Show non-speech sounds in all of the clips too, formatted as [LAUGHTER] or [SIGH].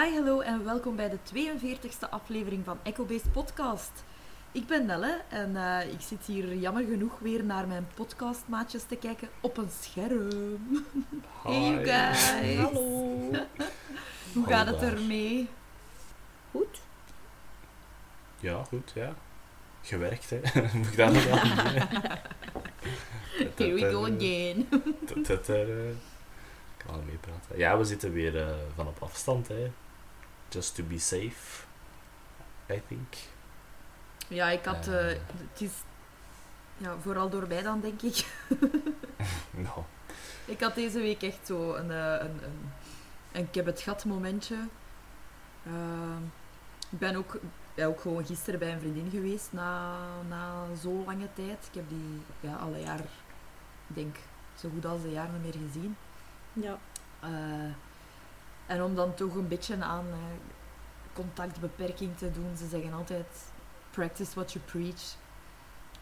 Hi, hallo en welkom bij de 42e aflevering van Echo-Based Podcast. Ik ben Nelle en eh, ik zit hier jammer genoeg weer naar mijn podcastmaatjes te kijken op een scherm. [LAUGHS] Hey you guys! Hallo. Hoe gaat het ermee? Goed? Ja, goed, ja. Gewerkt, hè. [LAUGHS] Moet ik dat nog aan doen? [LAUGHS] Here we go again. Dat, dat, ik kan al meepraten. Ja, we zitten weer eh, van op afstand, hè. Just to be safe, I think. Ja, ik had... eh, Eh. het is... Ja, vooral door mij dan, denk ik. [LAUGHS] [LAUGHS] Nou, Ik had deze week echt zo een, eh, een, een, een ik heb het gat momentje. Ehm, ik ben ook, ja, ook gewoon gisteren bij een vriendin geweest na, na zo lange tijd. Ik heb die ja, al een jaar, ik denk zo goed als een jaar niet meer gezien. Ja. Eh, en om dan toch een beetje aan eh, contactbeperking te doen, ze zeggen altijd practice what you preach.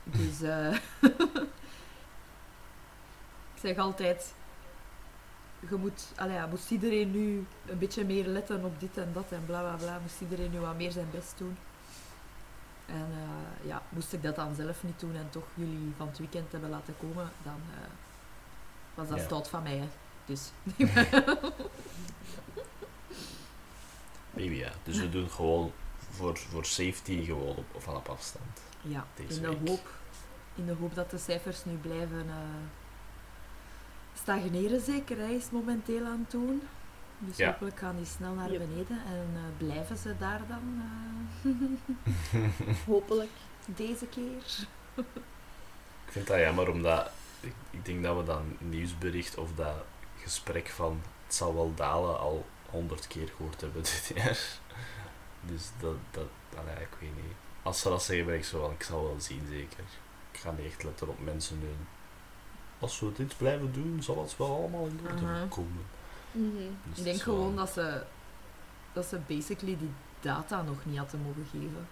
Dus eh, [LAUGHS] ik zeg altijd, je moet, ja, moest iedereen nu een beetje meer letten op dit en dat en bla bla bla, moest iedereen nu wat meer zijn best doen. En eh, ja, moest ik dat dan zelf niet doen en toch jullie van het weekend hebben laten komen, dan was dat Ja. stout van mij. Hè. Dus [LAUGHS] [LAUGHS] maybe ja. Dus we doen gewoon voor, voor safety gewoon op, van op afstand. Ja, Deze in de, week. hoop, in de hoop dat de cijfers nu blijven eh, stagneren, zeker. Hij is momenteel aan het doen. Dus Ja. hopelijk gaan die snel naar Yep. beneden en eh, blijven ze daar dan eh, [LAUGHS] Hopelijk. deze keer. Ik vind dat jammer, omdat ik, ik denk dat we dat nieuwsbericht of dat gesprek van het zal wel dalen al honderd keer gehoord hebben [LAUGHS] dit jaar. Dus dat, dat allee, ik weet niet. Als ze dat zeggen, ben ik zo van, ik zal wel zien zeker. Ik ga niet echt letten op mensen nu. Als we dit blijven doen, zal het wel allemaal in orde komen. Mhm. Dus Ik denk gewoon wel- dat ze, dat ze basically die data nog niet hadden mogen geven.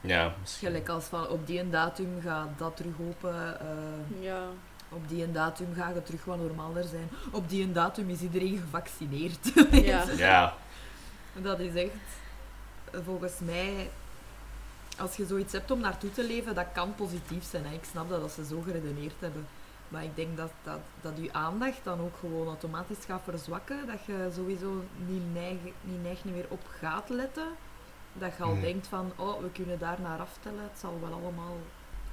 Ja, misschien. Gelijk als van op die en datum gaat dat terug open. eh, Ja. Op die en datum gaat het terug wat normaler zijn. Op die en datum is iedereen gevaccineerd. [LAUGHS] Ja. Ja, Dat is echt, volgens mij, als je zoiets hebt om naartoe te leven, dat kan positief zijn. Hè. Ik snap dat, dat ze zo geredeneerd hebben. Maar ik denk dat, dat, dat je aandacht dan ook gewoon automatisch gaat verzwakken. Dat je sowieso niet neigt niet, meer op gaat letten. Dat je al Mhm. denkt van, oh, we kunnen daar naar aftellen. Het zal wel allemaal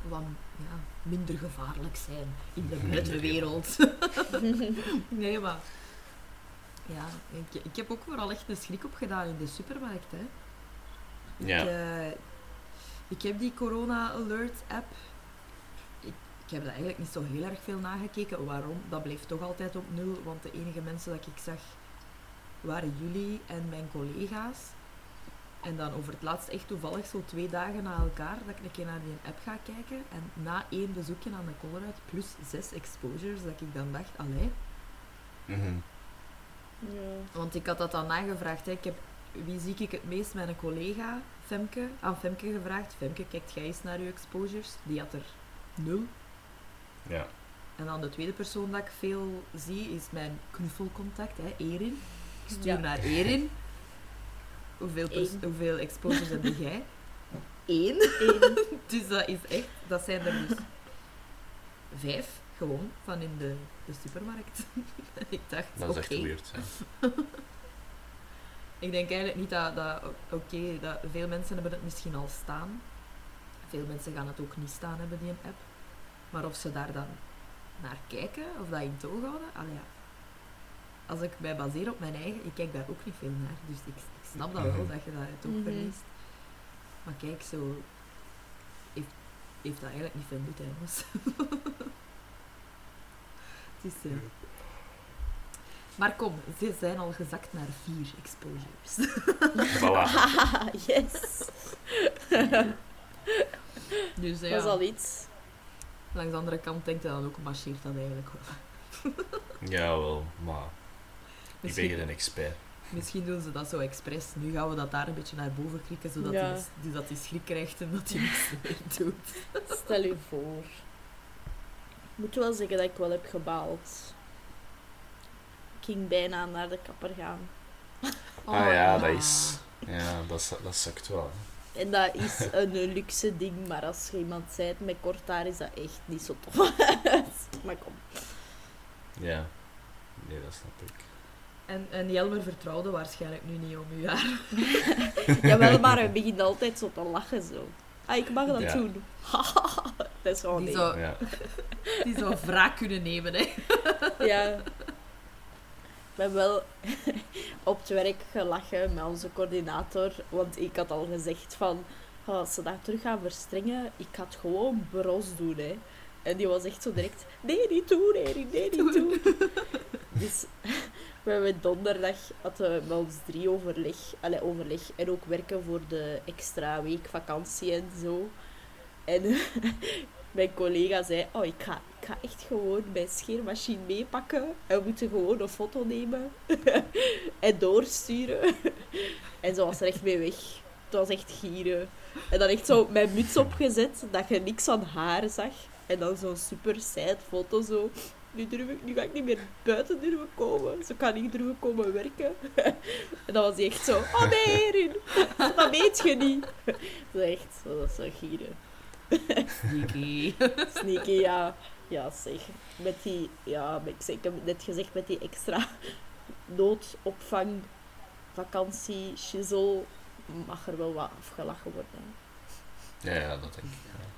wat ja, minder gevaarlijk zijn in de [LAUGHS] buitenwereld. [LAUGHS] nee, maar... Ja, ik, ik heb ook vooral echt een schrik opgedaan in de supermarkt. Hè. Ja. Ik, eh, ik heb die Corona Alert app. Ik, ik heb er eigenlijk niet zo heel erg veel nagekeken. Waarom? Dat bleef toch altijd op nul. Want de enige mensen dat ik zag waren jullie en mijn collega's. En dan over het laatst echt toevallig zo twee dagen na elkaar dat ik een keer naar die app ga kijken. En na één bezoekje aan de Colruyt plus zes exposures, dat ik dan dacht, allee. Mhm. ja. Want ik had dat dan nagevraagd. Hè. Ik heb, wie zie ik het meest? Mijn collega Femke. Aan Femke gevraagd. Femke, kijkt jij eens naar uw exposures? Die had er nul. ja. En dan de tweede persoon dat ik veel zie is mijn knuffelcontact, hè, Erin. Ik stuur Ja. naar Erin. [LAUGHS] Hoeveel, hoeveel exposures heb jij? [LAUGHS] Eén. Eén. [LAUGHS] Dus dat is echt, dat zijn er dus vijf, gewoon, van in de, de supermarkt. [LAUGHS] Ik dacht, Dat is echt oké. weird. Ik denk eigenlijk niet dat, dat oké, dat veel mensen hebben het misschien al staan. Veel mensen gaan het ook niet staan hebben, die een app. Maar of ze daar dan naar kijken, of dat in toog houden, allee ja. Als ik mij baseer op mijn eigen, ik kijk daar ook niet veel naar. Dus ik, ik snap dat wel, dat je dat het Mhm. verliest. Maar kijk, zo heeft, heeft dat eigenlijk niet veel nut, hè, jongens. [LAUGHS] het is, eh, Maar kom, ze zijn al gezakt naar vier exposures. [LAUGHS] Voilà. [LAUGHS] yes. Dus eh, Dat is ja, al iets. langs de andere kant denkt hij dan ook, marcheert dat eigenlijk wel. Jawel, maar ik ben geen expert. Misschien doen ze dat zo expres. Nu gaan we dat daar een beetje naar boven klikken, zodat Ja. hij dus dat hij schrik krijgt en dat hij niks [LAUGHS] meer doet. Stel je voor. Ik moet wel zeggen dat ik wel heb gebaald. Ik ging bijna naar de kapper gaan. Oh, ah ja, dat is... Ja, dat, is- dat sukt wel. En dat is een [LAUGHS] luxe ding, maar als je iemand zei met kort haar, is dat echt niet zo tof. [LAUGHS] maar kom. Ja. Nee, dat snap ik. En, en Jelmer vertrouwde waarschijnlijk nu niet om uw haar. [LAUGHS] Jawel, maar hij begint altijd zo te lachen zo. Ah, ik mag dat Ja. doen. [LAUGHS] dat is gewoon Die niet. zou, Ja. [LAUGHS] die zou wraak kunnen nemen, hè. Ja. Ik ben wel op het werk gelachen met onze coördinator, want ik had al gezegd van, "Oh, als ze dat terug gaan verstrengen, ik ga het gewoon bros doen, hè. En die was echt zo direct, nee, niet doen, nee, nee, niet doen. Dus [LAUGHS] we hebben donderdag hadden we met ons drie overleg, allee, overleg en ook werken voor de extra week vakantie en zo. En [LAUGHS] mijn collega zei, oh, ik ga, ik ga echt gewoon mijn scheermachine meepakken en we moeten gewoon een foto nemen [LAUGHS] en doorsturen. En ze was er echt mee weg. Het was echt gieren. En dan echt zo mijn muts opgezet, dat je niks aan haar zag. En dan zo'n super sad foto zo. Nu, durf ik, nu ga ik niet meer buiten durven komen. Ze kan niet durven komen werken. [LAUGHS] En dan was hij echt zo, oh nee, Erin, [LAUGHS] dat weet je niet. [LAUGHS] Dat is echt, dat was zo gieren. Sneaky. Sneaky, ja. Ja, zeg. Met die, ja, ik, zeg, ik heb het net gezegd, met die extra noodopvang, vakantie, shizzle, mag er wel wat afgelachen worden. Ja, ja, dat denk ik. Ja.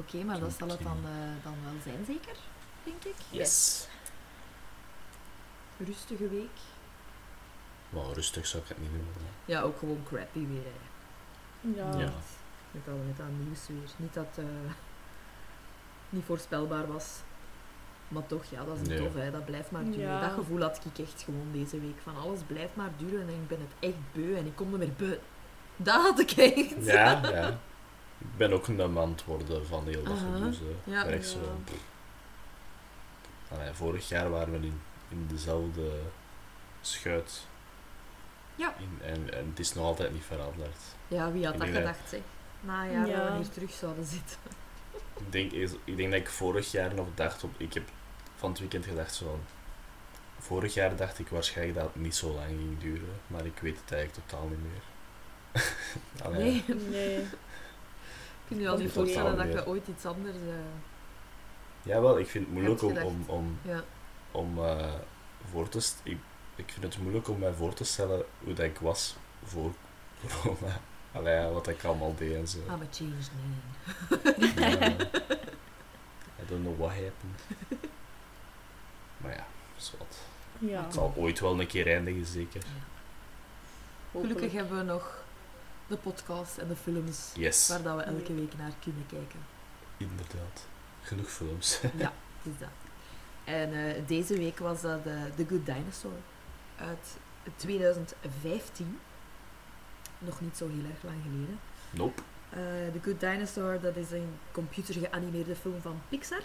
Oké, maar dat zal het dan, eh, dan wel zijn, zeker? Denk ik. Yes. Rustige week. Maar rustig zou ik het niet noemen. Ja, ook gewoon crappy weer. Hè. ja. Ja. Met dat, met dat nieuws weer. Niet dat het niet voorspelbaar was. Maar toch, ja, dat is Nee. tof, hè. dat blijft maar duren. Ja. Dat gevoel had ik echt gewoon deze week. Van alles blijft maar duren en ik ben het echt beu en ik kom er meer beu. Dat had ik echt. Ja, ja. [LAUGHS] Ik ben ook een man het worden van heel dat gedoe. zo. Ja. Zo... Allee, vorig jaar waren we in, in dezelfde schuit. Ja. In, en, en het is nog altijd niet veranderd. Ja, wie had Ik dat gedacht, zeg? Na een jaar Ja. dat we hier terug zouden zitten. Ik denk, is- ik denk dat ik vorig jaar nog dacht op... Ik heb van het weekend gedacht zo van... Vorig jaar dacht ik waarschijnlijk dat het niet zo lang ging duren. Maar ik weet het eigenlijk totaal niet meer. [LAUGHS] Allee, Nee, Nee. Ik kan je al Dat niet voorstellen dat je ooit iets anders... eh, Jawel, ik vind het moeilijk om, om, om, ja. om eh, voor te... Ik, ik vind het moeilijk om mij voor te stellen hoe dat ik was voor corona. [LAUGHS] Allee, ja, wat ik allemaal deed en zo. I'm a changed man. Ja. [LAUGHS] I don't know what happened. Maar ja, is wat. Ja. Het zal ooit wel een keer eindigen, zeker. Gelukkig hebben we nog de podcast en de films Yes, waar dat we elke week naar kunnen kijken. inderdaad. Genoeg films. [LAUGHS] Ja, het is dat. En eh, deze week was dat eh, The Good Dinosaur uit 2015. Nog niet zo heel erg lang geleden. Nope. Eh, The Good Dinosaur, dat is een computergeanimeerde film van Pixar.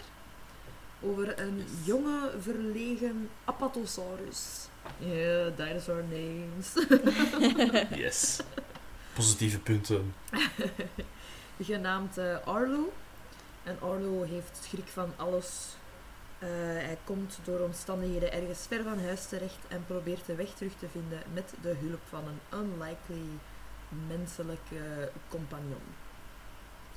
Over een jonge, verlegen Apatosaurus. Ja, dinosaur names. [LAUGHS] Yes. Positieve punten. [LAUGHS] Genaamd eh, Arlo. En Arlo heeft schrik van alles. Eh, hij komt door omstandigheden ergens ver van huis terecht en probeert de weg terug te vinden met de hulp van een unlikely menselijke compagnon.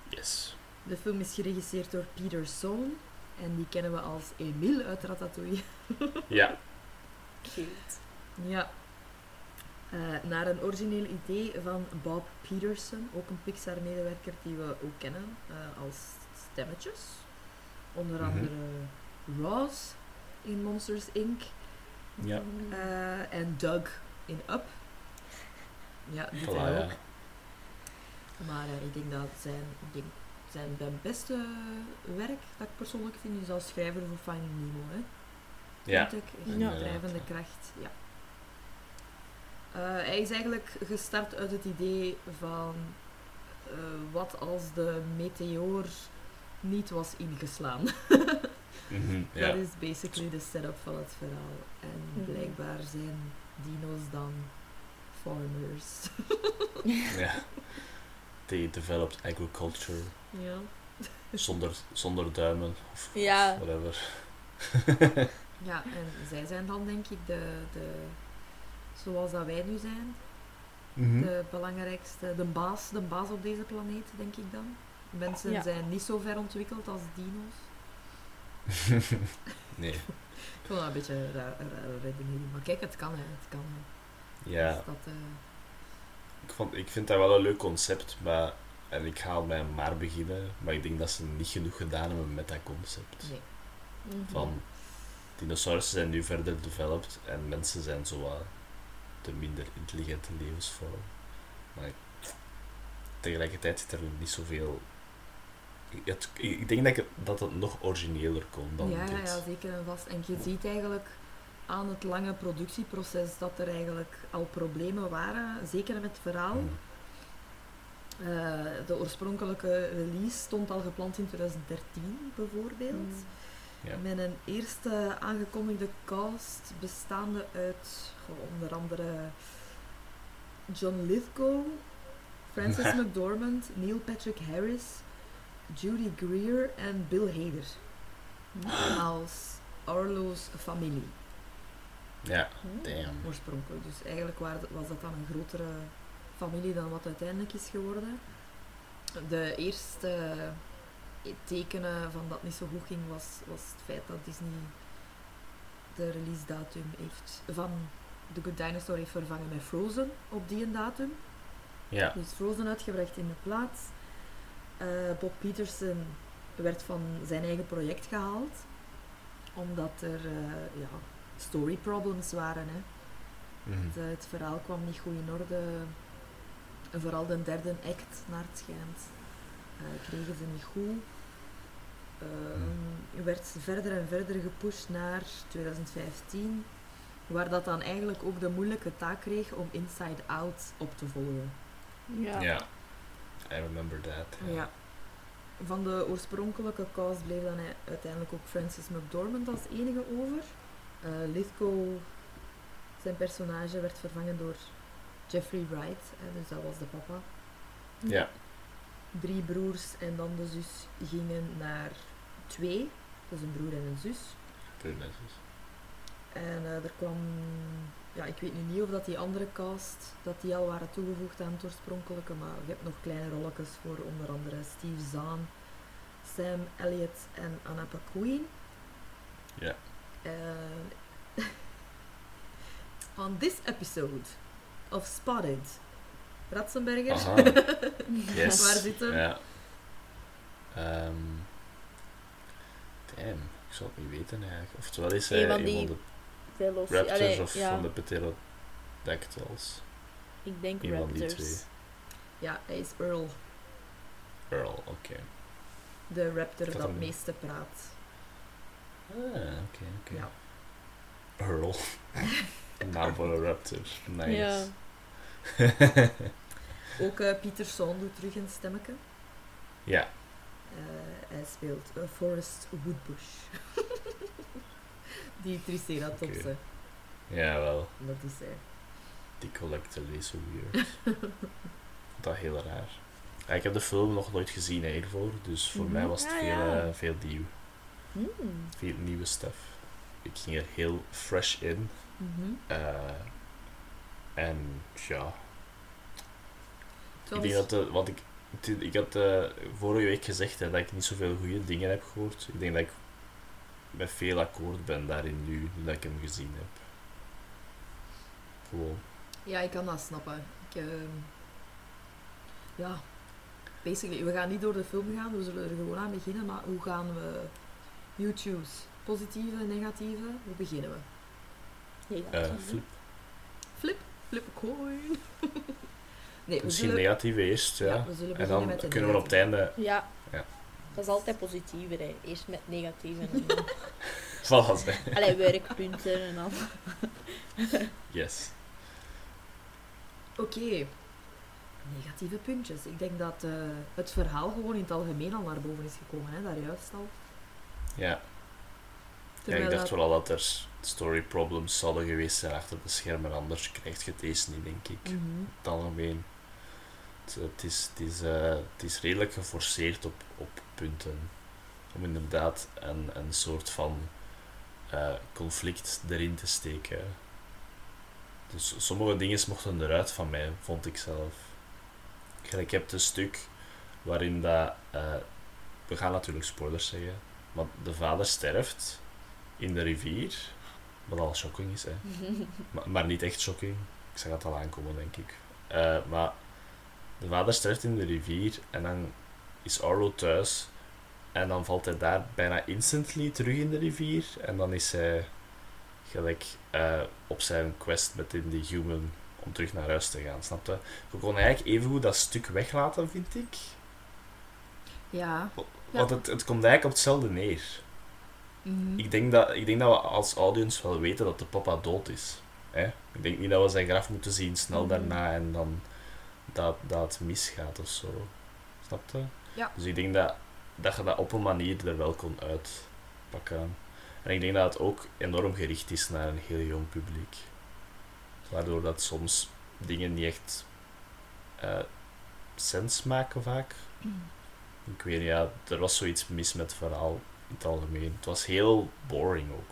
Yes. De film is geregisseerd door Peter Sohn. En die kennen we als Emile uit Ratatouille. Ja. Cute. Ja. Eh, naar een origineel idee van Bob Peterson, ook een Pixar-medewerker die we ook kennen eh, als stemmetjes. Onder Mhm. andere Ross in Monsters Inc. Ja. eh, en Doug in Up. Ja, die Voilà, ja. ook. Maar ik denk dat zijn, ik denk, zijn zijn beste werk dat ik persoonlijk vind is als schrijver voor Finding Nemo. Hè. Ja. Een drijvende kracht. Ja. Eh, hij is eigenlijk gestart uit het idee van eh, wat als de meteoor niet was ingeslaan. [LAUGHS] Mhm, ja. Dat is basically de setup van het verhaal. En Mhm. blijkbaar zijn dino's dan farmers. [LAUGHS] ja. They developed agriculture ja. zonder, zonder duimen of Ja. whatever. ja, en zij zijn dan denk ik de, de zoals dat wij nu zijn. Mhm. De belangrijkste, de baas, de baas op deze planeet, denk ik dan. Mensen Ja. zijn niet zo ver ontwikkeld als dino's. [LAUGHS] nee. Ik vond dat een beetje een raar- een rare redenering. Maar kijk, het kan, hè. Het kan, hè. Ja, Dus dat, eh, ik, vond, ik vind dat wel een leuk concept, maar... En ik ga mij maar beginnen, maar ik denk dat ze niet genoeg gedaan hebben met dat concept. nee. Mhm. Van, dinosaurussen zijn nu verder developed en mensen zijn zo wat de minder intelligente levensvorm. Maar tegelijkertijd zit er niet zoveel... Het, ik denk dat, ik, dat het nog origineler kon dan ja, ja, dit. ja, zeker en vast. En je ziet eigenlijk aan het lange productieproces dat er eigenlijk al problemen waren, zeker met het verhaal. Hmm. Eh, de oorspronkelijke release stond al gepland in 2013 bijvoorbeeld. Mm. Ja. Met een eerste aangekondigde cast bestaande uit onder andere John Lithgow, Francis [LAUGHS] McDormand, Neil Patrick Harris, Judy Greer en Bill Hader [GASPS] als Arlo's familie Ja, Mm. damn. oorspronkelijk. Dus eigenlijk was dat dan een grotere familie dan wat uiteindelijk is geworden. De eerste tekenen van dat het niet zo goed ging was, was het feit dat Disney de release datum heeft van The Good Dinosaur heeft vervangen met Frozen op die datum. Ja. Dus Frozen uitgebracht in de plaats. Eh, Bob Peterson werd van zijn eigen project gehaald. Omdat er eh, ja, story problems waren. Hè. Mhm. Het, eh, het verhaal kwam niet goed in orde. En vooral de derde act, naar het schijnt, kregen ze niet goed. Ehm, werd verder en verder gepusht naar 2015, waar dat dan eigenlijk ook de moeilijke taak kreeg om Inside Out op te volgen. Ja. Ja. I remember that. Ja. Van de oorspronkelijke cast bleef dan hij- uiteindelijk ook Francis McDormand als enige over. Eh, Lithgow, zijn personage, werd vervangen door Jeffrey Wright, hè, dus dat was de papa. Ja. Drie broers en dan de zus gingen naar twee, dus een broer en een zus. Pretty nice. En eh, er kwam, ja, ik weet nu niet of dat die andere cast, dat die al waren toegevoegd aan het oorspronkelijke, maar je hebt nog kleine rolletjes voor onder andere Steve Zahn, Sam Elliott en Anna Paquin. Ja. [LAUGHS] Uh, on this episode of Spotted, Ratzenberger. [LAUGHS] Yes. Waar zit hem? Ja. Ehm damn, ik zou het niet weten eigenlijk. Oftewel is hij een die van de Veloci- raptors Allee, of ja, van de pterodactyls. ik denk van die Raptors. twee. ja, hij is Earl, Earl, oké. de raptor dat het meeste praat. Ah, oké, oké. Ja. Earl. [LAUGHS] Naam voor een raptor. Nice. Ja. [LAUGHS] Ook eh Pieter doet terug een stemmetje. ja. Eh, hij speelt eh, Forrest Woodbush. [LAUGHS] Die Triceratops, Oké. hè. Jawel. dat is hij. Die collector [LAUGHS] is zo weird. dat heel raar. Ja, ik heb de film nog nooit gezien hiervoor, dus voor Mhm. mij was het Ja, veel, ja. eh, veel nieuw. Hmm. Veel nieuwe stuff. Ik ging er heel fresh in. Mhm. eh, en ja, ik denk dat want ik, ik had eh, vorige week gezegd hè, dat ik niet zoveel goede dingen heb gehoord. Ik denk dat ik met veel akkoord ben daarin nu, nu dat ik hem gezien heb. Gewoon. Ja, ik kan dat snappen. Ik, ehm, ja, basically, we gaan niet door de film gaan, we zullen er gewoon aan beginnen, maar hoe gaan we YouTube's positieve, negatieve, hoe beginnen we? Negatief. eh flip. Flip, flip a coin. [LAUGHS] nee, we Misschien zullen, negatieve eerst, ja. ja, we zullen en beginnen dan kunnen we op het einde... Ja. Dat is altijd positiever, hè. Eerst met negatieve en dan... [LAUGHS] Voilà, zeg. Allee, werkpunten en dan... Yes. Oké, negatieve puntjes. Ik denk dat eh, het verhaal gewoon in het algemeen al naar boven is gekomen, hè, daar juist al. Ja. ja ik dacht dat- vooral dat er story problems zouden geweest zijn achter de schermen, anders krijg je deze niet, denk ik. Mhm. In het algemeen. Het, het is, het, is, eh, het is redelijk geforceerd op, op punten. Om inderdaad een, een soort van eh, conflict erin te steken. Dus sommige dingen mochten eruit van mij, vond ik zelf. Ik heb een stuk waarin dat... eh, we gaan natuurlijk spoilers zeggen. Maar de vader sterft in de rivier. Wat al shocking is, hè. [LAUGHS] Maar, maar niet echt shocking. Ik zag dat al aankomen, denk ik. Eh, maar de vader sterft in de rivier en dan is Arlo thuis. En dan valt hij daar bijna instantly terug in de rivier. En dan is hij gelijk eh, op zijn quest met in die human om terug naar huis te gaan, snap je? We konden eigenlijk evengoed dat stuk weglaten, vind ik. Ja. Ja. Want het, het komt eigenlijk op hetzelfde neer. Mhm. Ik denk, dat, ik denk dat we als audience wel weten dat de papa dood is. Hè? Ik denk niet dat we zijn graf moeten zien snel Mhm. daarna en dan dat, dat het misgaat of zo. Snap je? Ja. Dus ik denk dat, dat je dat op een manier er wel kon uitpakken. En ik denk dat het ook enorm gericht is naar een heel jong publiek. Waardoor dat soms dingen niet echt eh, sens maken vaak. Ik weet niet, ja, er was zoiets mis met het verhaal in het algemeen. Het was heel boring ook,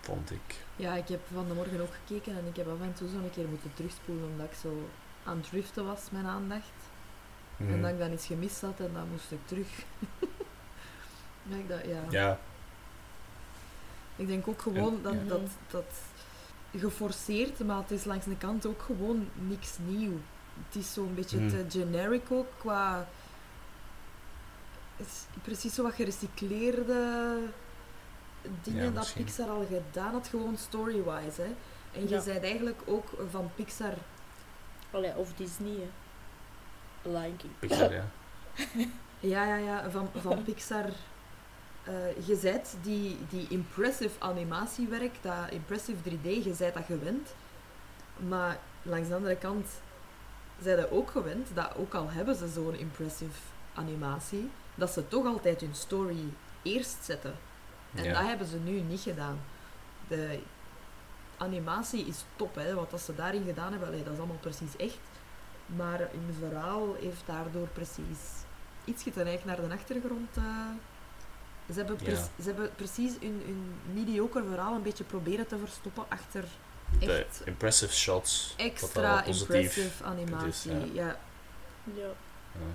vond ik. Ja, ik heb van de morgen ook gekeken en ik heb af en toe zo een keer moeten terugspoelen omdat ik zo aan het driften was, mijn aandacht. En dat ik dan iets gemist had en dan moest ik terug. [LAUGHS] ja, ik, dat, ja. Ja, ik denk ook gewoon dat, Ja. dat, dat geforceerd, maar het is langs de kant ook gewoon niks nieuw. Het is zo'n beetje Hmm. te generic ook qua... Het is precies zo wat gerecycleerde dingen Ja, dat. Pixar al gedaan had, gewoon story-wise. Hè. En je Ja. zei eigenlijk ook van Pixar Allee, of Disney, hè. Lion King. Pixar, ja. [LAUGHS] Ja, ja, ja, van, van Pixar. eh je zijt die, die impressive animatiewerk, dat impressive 3D, je zijt dat gewend. Maar langs de andere kant zijn ze ook gewend dat ook al hebben ze zo'n impressive animatie, dat ze toch altijd hun story eerst zetten. En Ja. dat hebben ze nu niet gedaan. De animatie is top, hè. wat dat ze daarin gedaan hebben, allee, dat is allemaal precies echt. Maar hun verhaal heeft daardoor precies iets neig naar de achtergrond. eh. ze, hebben Ja. ze hebben precies hun, hun mediocre verhaal een beetje proberen te verstoppen achter De echt impressive shots. extra impressive animatie. is, ja. ja. Ja. Ja.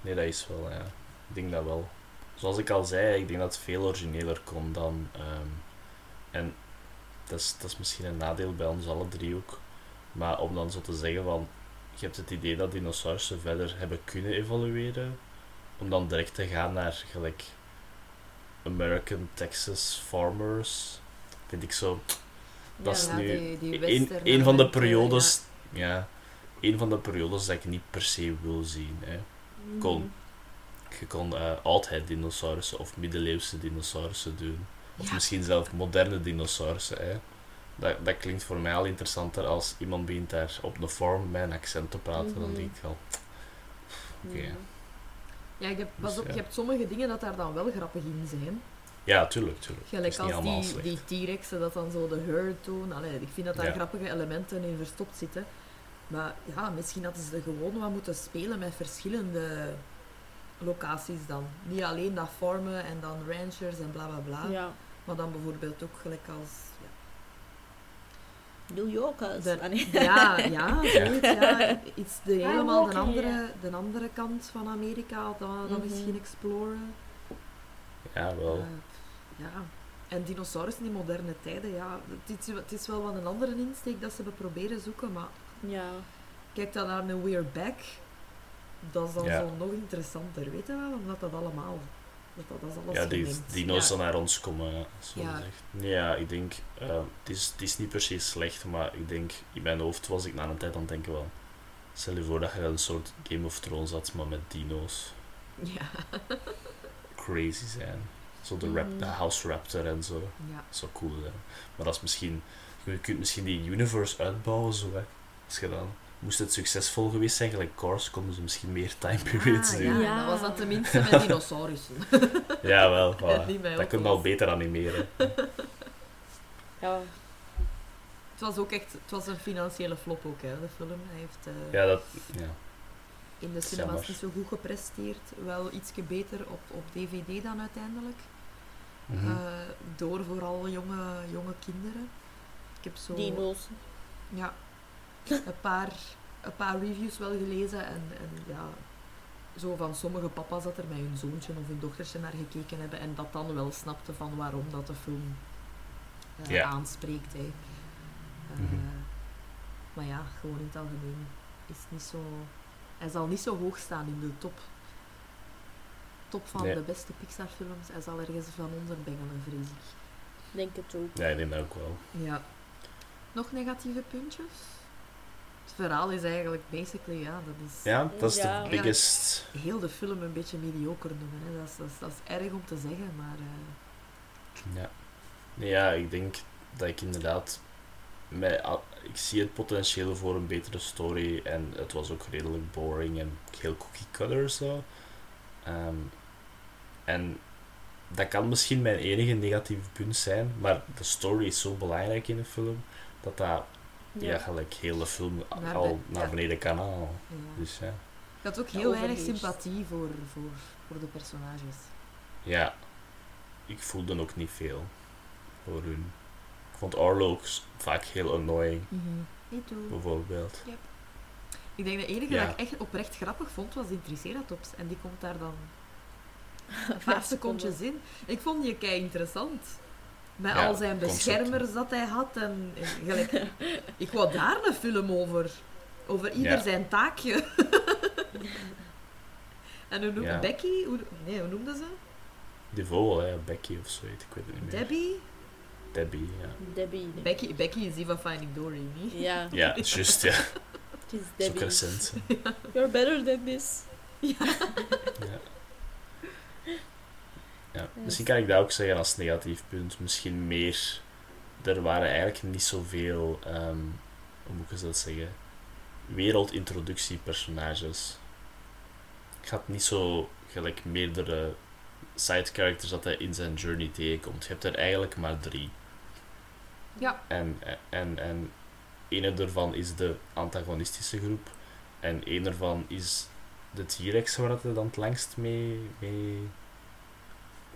Nee, dat is wel, ja. Ik denk dat wel. Zoals ik al zei, ik denk dat het veel origineler kon dan. ehm, en dat is, dat is misschien een nadeel bij ons alle drie ook. Maar om dan zo te zeggen van. Je hebt het idee dat dinosaurussen verder hebben kunnen evolueren. Om dan direct te gaan naar gelijk. American Texas Farmers. Vind ik zo. Dat is nu die- die een, een van de periodes. Ja. een van de periodes dat ik niet per se wil zien. Hè. Kon. Mhm. Je kon eh oudheid dinosaurussen of middeleeuwse dinosaurussen doen. Of Ja. misschien zelfs moderne dinosaurussen. Hè. Dat, dat klinkt voor mij al interessanter als iemand begint daar op de vorm met een accent te praten. Dan Mhm. denk ik al, Oké. Mhm. Ja, ik heb, pas Dus op, ja. je hebt sommige dingen dat daar dan wel grappig in zijn. ja, tuurlijk, tuurlijk. Gelijk als allemaal die, die T-Rexen dat dan zo de herd doen. Allee, ik vind dat daar Ja. grappige elementen in verstopt zitten. Maar ja, misschien hadden ze er gewoon wat moeten spelen met verschillende locaties dan. Niet alleen dat farmen en dan ranchers en bla bla bla. Ja. Maar dan bijvoorbeeld ook gelijk als... New Yorkers. De-. [LAUGHS] Ja, ja, [LAUGHS] zoiets, ja. Iets de, helemaal de, andere, de andere kant van Amerika, dan, dan Mhm. misschien exploren. Ja, wel. Eh, ja. En dinosaurussen in moderne tijden, ja, het is, het is wel wat een andere insteek dat ze hebben proberen zoeken, maar Ja. kijk dan naar een We're Back, dat is dan Ja. zo nog interessanter, weet je wel, omdat dat allemaal, dat dat, dat is alles Ja, die dino's Ja. dan naar ons komen, zo Ja. gezegd. Nee, ja, ik denk, eh, het, is, het is niet per se slecht, maar ik denk, in mijn hoofd was ik na een tijd aan het denken van, stel je voor dat je een soort Game of Thrones had, maar met dino's. Ja, [LAUGHS] Crazy zijn. Zo de, rap, Mhm. de House Raptor en zo. ja. Dat zou cool zijn. Maar dat is misschien, je kunt misschien die universe uitbouwen zo, hè. Als je dan, moest het succesvol geweest zijn, gelijk Cars, konden ze misschien meer time periods Ah, doen. ja, Ja. dat was dat tenminste met dinosaurussen. [LAUGHS] Ja, wel. voilà. Dat kun je auto's. al beter animeren. [LAUGHS] Ja. Het was ook echt, het was een financiële flop ook, hè, de film. Hij heeft eh, Ja, dat... Ja. in de cinemas jammer. niet zo goed gepresteerd. Wel ietsje beter op, op DVD dan uiteindelijk. Mhm. Eh, door vooral jonge, jonge kinderen. Ik heb zo... Dino's. Ja. Een paar, een paar reviews wel gelezen en, en ja, zo van sommige papa's dat er met hun zoontje of hun dochtertje naar gekeken hebben en dat dan wel snapte van waarom dat de film Ja. aanspreekt. Hè. Eh, Mhm. Maar ja, gewoon in het algemeen is het niet zo... Hij zal niet zo hoog staan in de top, top van Nee. de beste Pixar-films. Hij zal ergens van onder bengelen, vrees ik. Denk het ook. Ja, ik denk dat ook wel. Ja. Nog negatieve puntjes? Het verhaal is eigenlijk basically, ja, dat is Ja, dat is Ja. de biggest... heel de film een beetje mediocre noemen. Hè. Dat, is, dat, is, dat is erg om te zeggen, maar eh, Ja. Nee, ja, ik denk dat ik inderdaad... Met, al- ik zie het potentieel voor een betere story en het was ook redelijk boring en heel cookie cutter zo. Ehm, en dat kan misschien mijn enige negatieve punt zijn, maar de story is zo belangrijk in de film dat dat ja. gelijk heel de film Naar al de- naar ja. beneden kan halen. ja. Dus ja. ik had ook heel weinig sympathie voor, voor, voor de personages. ja, ik voelde ook niet veel voor hun. Ik vond Arlo ook vaak heel annoying, Me too. bijvoorbeeld. Ik denk de enige Ja. dat ik echt oprecht grappig vond, was die Triceratops. En die komt daar dan een Vijf paar [LAUGHS] secondjes in. Ik vond die kei interessant. Met Ja, al zijn concept. beschermers dat hij had. En, en gelijk, [LAUGHS] ik wou daar een film over. Over ieder Ja. zijn taakje. [LAUGHS] en hoe noemde Ja. Becky? Hoe, nee, hoe noemde ze? Die vogel, hè, Becky of zoiets, ik weet het niet meer. Debbie? Debbie, ja. Debbie. nee. Becky, Becky is die van Finding Dory, niet? Ja, Ja, juist, ja. [LAUGHS] het is Dat is ook Debbie. recent. You're better than this. Ja. Ja, misschien kan ik dat ook zeggen als negatief punt. Misschien meer. Er waren eigenlijk niet zoveel, ehm hoe moet ik dat zeggen? Wereldintroductiepersonages. Ik had niet zo gelijk meerdere side characters dat hij in zijn journey tegenkomt. Je hebt er eigenlijk maar drie. Ja. En, en, en ene daarvan is de antagonistische groep. En één ervan is de T-Rex waar het dan het langst mee, mee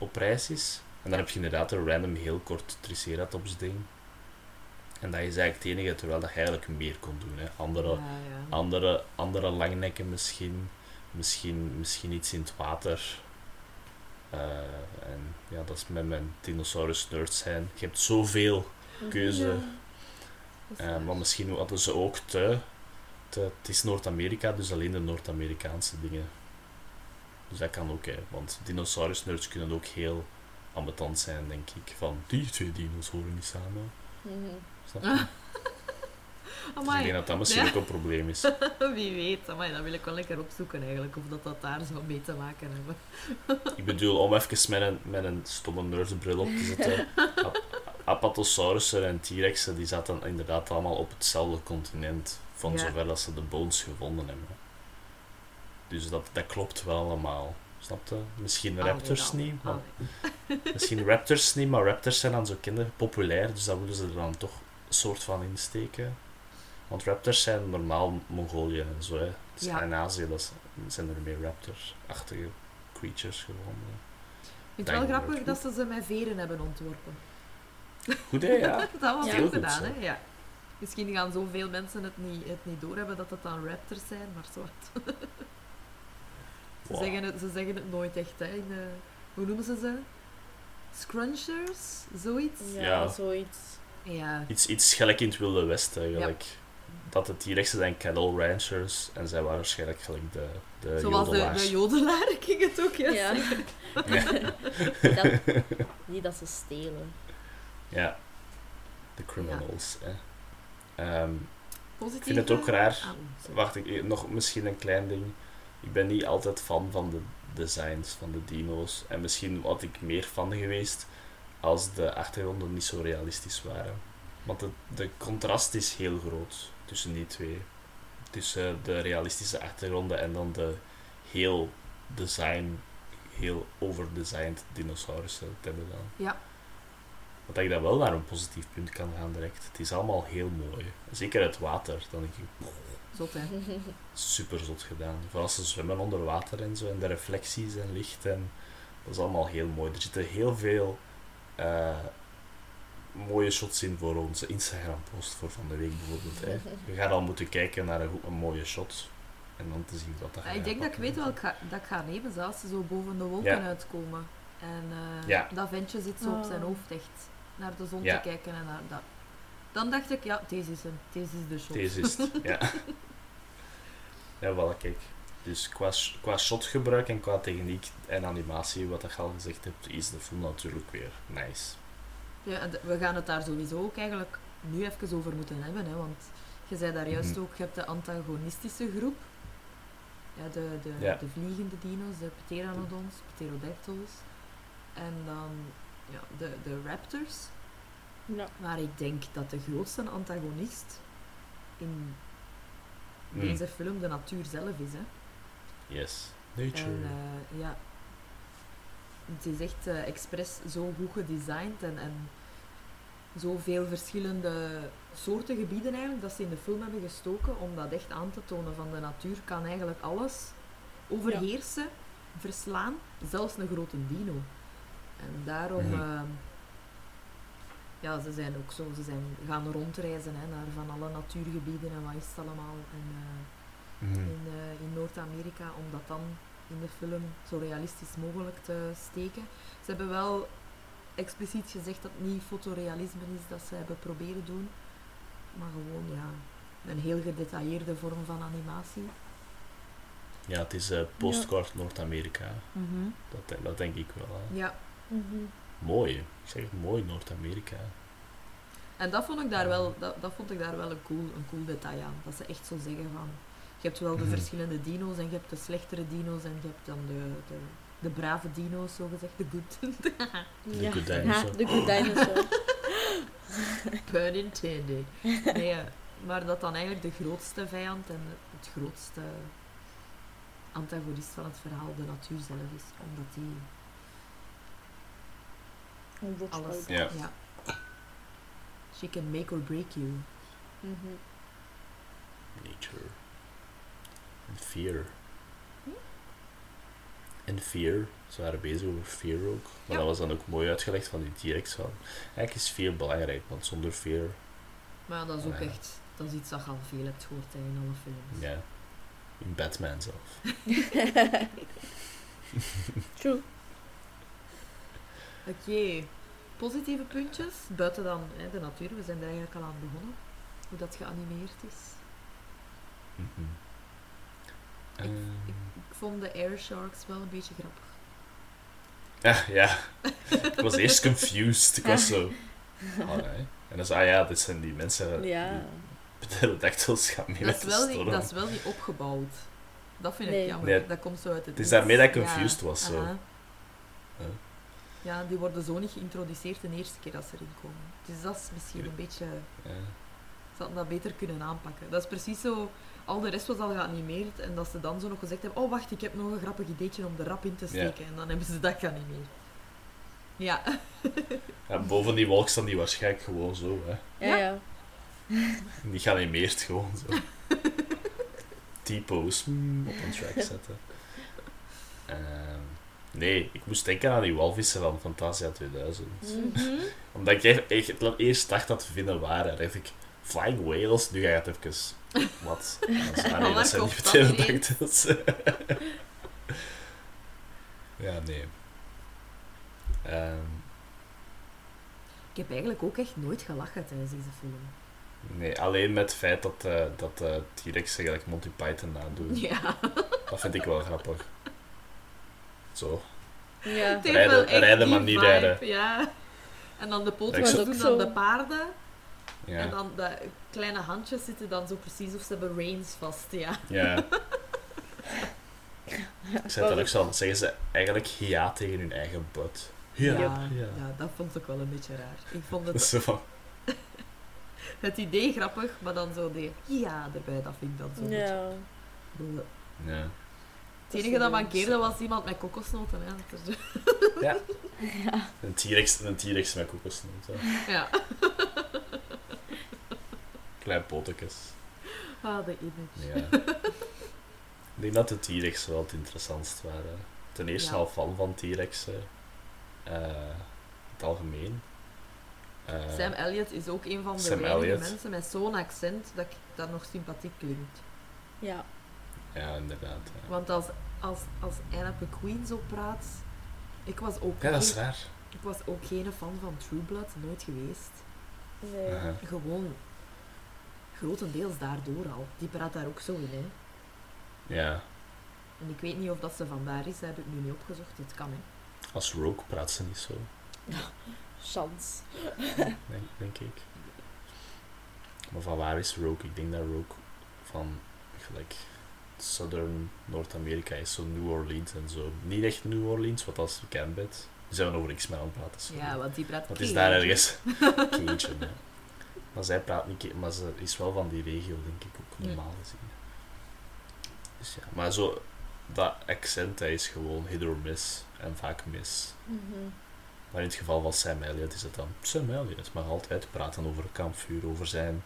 op reis is. En dan heb je inderdaad een random heel kort Triceratops ding. En dat is eigenlijk het enige terwijl dat je eigenlijk meer kon doen. Hè. Andere, Ja, ja. andere, andere langnekken misschien. Misschien, misschien iets in het water. Eh, en ja, dat is met mijn dinosaurus nerd zijn. Je hebt zoveel keuze. Ja. Eh, maar misschien hadden ze ook te, te... Het is Noord-Amerika, dus alleen de Noord-Amerikaanse dingen. Dus dat kan ook, hè. Want dinosaurus-nerds kunnen ook heel ambetant zijn, denk ik. Van, die twee dino's horen niet samen. Mhm. Snap [LAUGHS] je? Dus ik denk dat dat misschien Ja. ook een probleem is. [LAUGHS] wie weet. Amai, dat wil ik wel lekker opzoeken eigenlijk, of dat, dat daar zou mee te maken hebben. [LAUGHS] Ik bedoel, om even met een, met een stomme nerdbril op te zetten. Ap- Apatosaurussen en T-Rexen, die zaten inderdaad allemaal op hetzelfde continent. Van Ja. zover dat ze de bones gevonden hebben. Dus dat, dat klopt wel allemaal. Snap je? Misschien raptors Allee, niet. maar- [LAUGHS] misschien raptors niet, maar raptors zijn dan zo kinderen populair, dus dat willen ze er dan toch een soort van insteken. Want raptors zijn normaal Mongolië en zo. Hè. Dus Ja. In Azië dat zijn er meer raptors-achtige creatures gevonden. Ik vind het wel grappig dat ze ze met veren hebben ontworpen. Goed hè, ja. [LAUGHS] Dat was Ja. Heel goed gedaan, hè? Ja. Misschien gaan zoveel mensen het niet, het niet doorhebben dat het dan raptors zijn, maar zo. [LAUGHS] Ze, Wow. zeggen het, ze zeggen het nooit echt, hè? In hoe noemen ze ze? Scrunchers? Zoiets? Ja, Ja. zoiets. Ja. Iets, iets gelijk in het Wilde Westen, gelijk. Dat de T-Rexen zijn cattle ranchers en zij waren waarschijnlijk gelijk de, de Zoals de, jodelaars. de jodelaar, [LAUGHS] ik ging het ook juist Ja. dat, [LAUGHS] niet dat ze stelen. Ja, de criminals. Hè. Ehm, Positief. vind het ook raar. Ah, wacht, ik, nog misschien een klein ding. Ik ben niet altijd fan van de designs van de dino's. En misschien had ik meer fan geweest als de achtergronden niet zo realistisch waren. Want de, de contrast is heel groot tussen die twee. Tussen de realistische achtergronden en dan de heel design, heel overdesigned dinosaurussen te hebben dan. Ja. Wat ik dan wel naar een positief punt kan gaan direct. Het is allemaal heel mooi. Zeker het water. Dan denk ik, Zot, hè? super zot gedaan. Vooral als ze zwemmen onder water en zo. En de reflecties en licht. En dat is allemaal heel mooi. Er zitten heel veel eh, mooie shots in voor onze Instagram-post voor van de week bijvoorbeeld. Hè. Je gaat al moeten kijken naar een, goed- een mooie shot en dan te zien wat dat Ja, je ik denk dat ik weet wel dat ik ga nemen, zelfs ze zo boven de wolken Ja. uitkomen. En eh, Ja. dat ventje zit zo op zijn Oh. hoofd echt naar de zon Ja. te kijken en naar dat. Dan dacht ik, ja, deze is hem. Deze is de shot. Deze is het, ja. [LAUGHS] Ja, voilà, kijk. Dus qua, qua shotgebruik en qua techniek en animatie, wat je al gezegd hebt, is de film natuurlijk weer nice. Ja, we gaan het daar sowieso ook eigenlijk nu even over moeten hebben, hè, want je zei daar juist Mhm. ook, je hebt de antagonistische groep. Ja, de, de, Ja. de vliegende dino's, de pteranodons, pterodactyls. En dan ja, de, de raptors. Ja. Maar ik denk dat de grootste antagonist in Mm. deze film de natuur zelf is. Hè. Yes. Nature. En eh, ja, het is echt eh, expres zo goed gedesigned en, en zoveel verschillende soorten gebieden eigenlijk dat ze in de film hebben gestoken om dat echt aan te tonen van de natuur kan eigenlijk alles overheersen, verslaan, zelfs een grote dino. En daarom, Mhm. eh, ja, ze zijn ook zo, ze zijn gaan rondreizen hè, naar van alle natuurgebieden en wat is het allemaal. En, eh, Mhm. in, eh, in Noord-Amerika, om dat dan in de film zo realistisch mogelijk te steken. Ze hebben wel expliciet gezegd dat het niet fotorealisme is dat ze hebben proberen doen, maar gewoon ja, een heel gedetailleerde vorm van animatie. Ja, het is eh postcard Noord-Amerika. Dat, dat denk ik wel. hè. Ja, Mhm. Mooi. Ik zeg mooi Noord-Amerika. en dat vond ik daar wel, dat, dat vond ik daar wel een cool, een cool detail aan. Dat ze echt zo zeggen van, je hebt wel de Mhm. verschillende dino's en je hebt de slechtere dino's en je hebt dan de, de, de brave dino's, zogezegd, de good. [LAUGHS] De Ja. good dinosaur. De good dinosaur. [LAUGHS] Pun intended. Nee, eh, maar dat dan eigenlijk de grootste vijand en het grootste antagonist van het verhaal de natuur zelf is. Omdat die alles... Ja. She can make or break you. Mhm. Nature. En fear. En fear. Ze waren bezig over fear ook. Maar Ja. dat was dan ook mooi uitgelegd van die T-Rex. Van, eigenlijk is fear belangrijk, want zonder fear... Maar ja, dat is ook Ja. echt... Dat is iets dat je al veel hebt gehoord in alle films. Ja. In Batman zelf. [LAUGHS] True. Oké. Positieve puntjes. Buiten dan hè, de natuur. We zijn er eigenlijk al aan begonnen. Hoe dat geanimeerd is. Mhm. Ik- Ik vond de air sharks wel een beetje grappig. Ja, ja. ik was eerst confused. Ik was zo... Alright. En dan zei ah ja, dit zijn die mensen... Ja. Die pterodactyls gaan mee Dat met is, de wel niet, storm. dat is wel niet opgebouwd. Dat vind Nee. ik jammer. Nee. Dat komt zo uit het Het is daarmee dat ik Ja, confused was, zo. Ja, die worden zo niet geïntroduceerd de eerste keer dat ze erin komen. Dus dat is misschien een beetje... Ja. Ze hadden dat beter kunnen aanpakken. Dat is precies zo... Al de rest was al geanimeerd en dat ze dan zo nog gezegd hebben oh wacht, ik heb nog een grappig ideetje om de rap in te steken. En dan hebben ze dat geanimeerd. Ja. Ja, boven die wolk staan die waarschijnlijk gewoon zo, hè. Ja, Ja. Die [LAUGHS] geanimeerd gewoon zo. [LAUGHS] T-pose mm, op een track zetten. Ehm, nee, ik moest denken aan die walvissen van Fantasia 2000. Mhm. [LAUGHS] Omdat ik echt, eerst dacht dat vinnen waren. dacht ik, flying whales? Nu ga je het even... [LAUGHS] Wat? Dat zijn niet ineens? pterodactyls. [LAUGHS] ja, nee. Ehm, Ik heb eigenlijk ook echt nooit gelachen tijdens deze film. nee, alleen met het feit dat, eh dat eh T-Rex eigenlijk Monty Python nadoen. Ja. Dat vind ik wel grappig. Zo. Ja. Het heeft Rijden- echt rijden, maar niet vibe, rijden. Ja. En dan de poten doen ook zo. de paarden. Ja. En dan de kleine handjes zitten dan zo precies of ze hebben reins vast. Ja. ja. [LAUGHS] Ik zei dat ook zo, zeggen ze eigenlijk ja tegen hun eigen butt. Ja, ja, ja. ja, dat vond ik wel een beetje raar. Ik vond [LAUGHS] het, zo [LAUGHS] het idee grappig, maar dan zo de ja erbij, dat vind ik dan zo. Ja. ja. Het enige dat mankeerde was iemand met kokosnoten. Hè. Dat is- [LAUGHS] Ja. Een T-Rex een T-Rex met kokosnoten. Ja. [LAUGHS] Klein potekes. Ah, de image. Ja. Ik denk dat de T-Rex wel het interessantst waren. Ten eerste Ja. al fan van T-Rexen. eh, in het algemeen. Eh, Sam Elliott is ook een van de Sam weinige mensen met zo'n accent dat ik dat nog sympathiek klinkt. Ja. Ja, inderdaad. ja. Want als, als, als Anna Queen zo praat... Ik was, ook Ja, dat is raar. ik was ook geen fan van True Blood, nooit geweest. Nee. Gewoon grotendeels daardoor al. Die praat daar ook zo in, hè. Ja, En ik weet niet of dat ze vandaar is, dat heb ik nu niet opgezocht. Het kan, hè. als Rogue praat ze niet zo, [LAUGHS] Chance. denk, denk ik. Maar van waar is Rogue? Ik denk dat Rogue van gelijk Southern Noord-Amerika is, zo New Orleans en zo. Niet echt New Orleans, wat als bekend bent. We zijn over X-Men aan het praten. sorry. Ja, want die praat Wat is daar ergens? [LAUGHS] Cajun, ja. Maar zij praat niet, maar ze is wel van die regio, denk ik ook, normaal gezien. Dus ja, maar zo, dat accent, dat is gewoon hit or miss, en vaak mis. Mhm. Maar in het geval van Sam Elliott is het dan Sam Elliott, maar altijd praten over een kampvuur, over zijn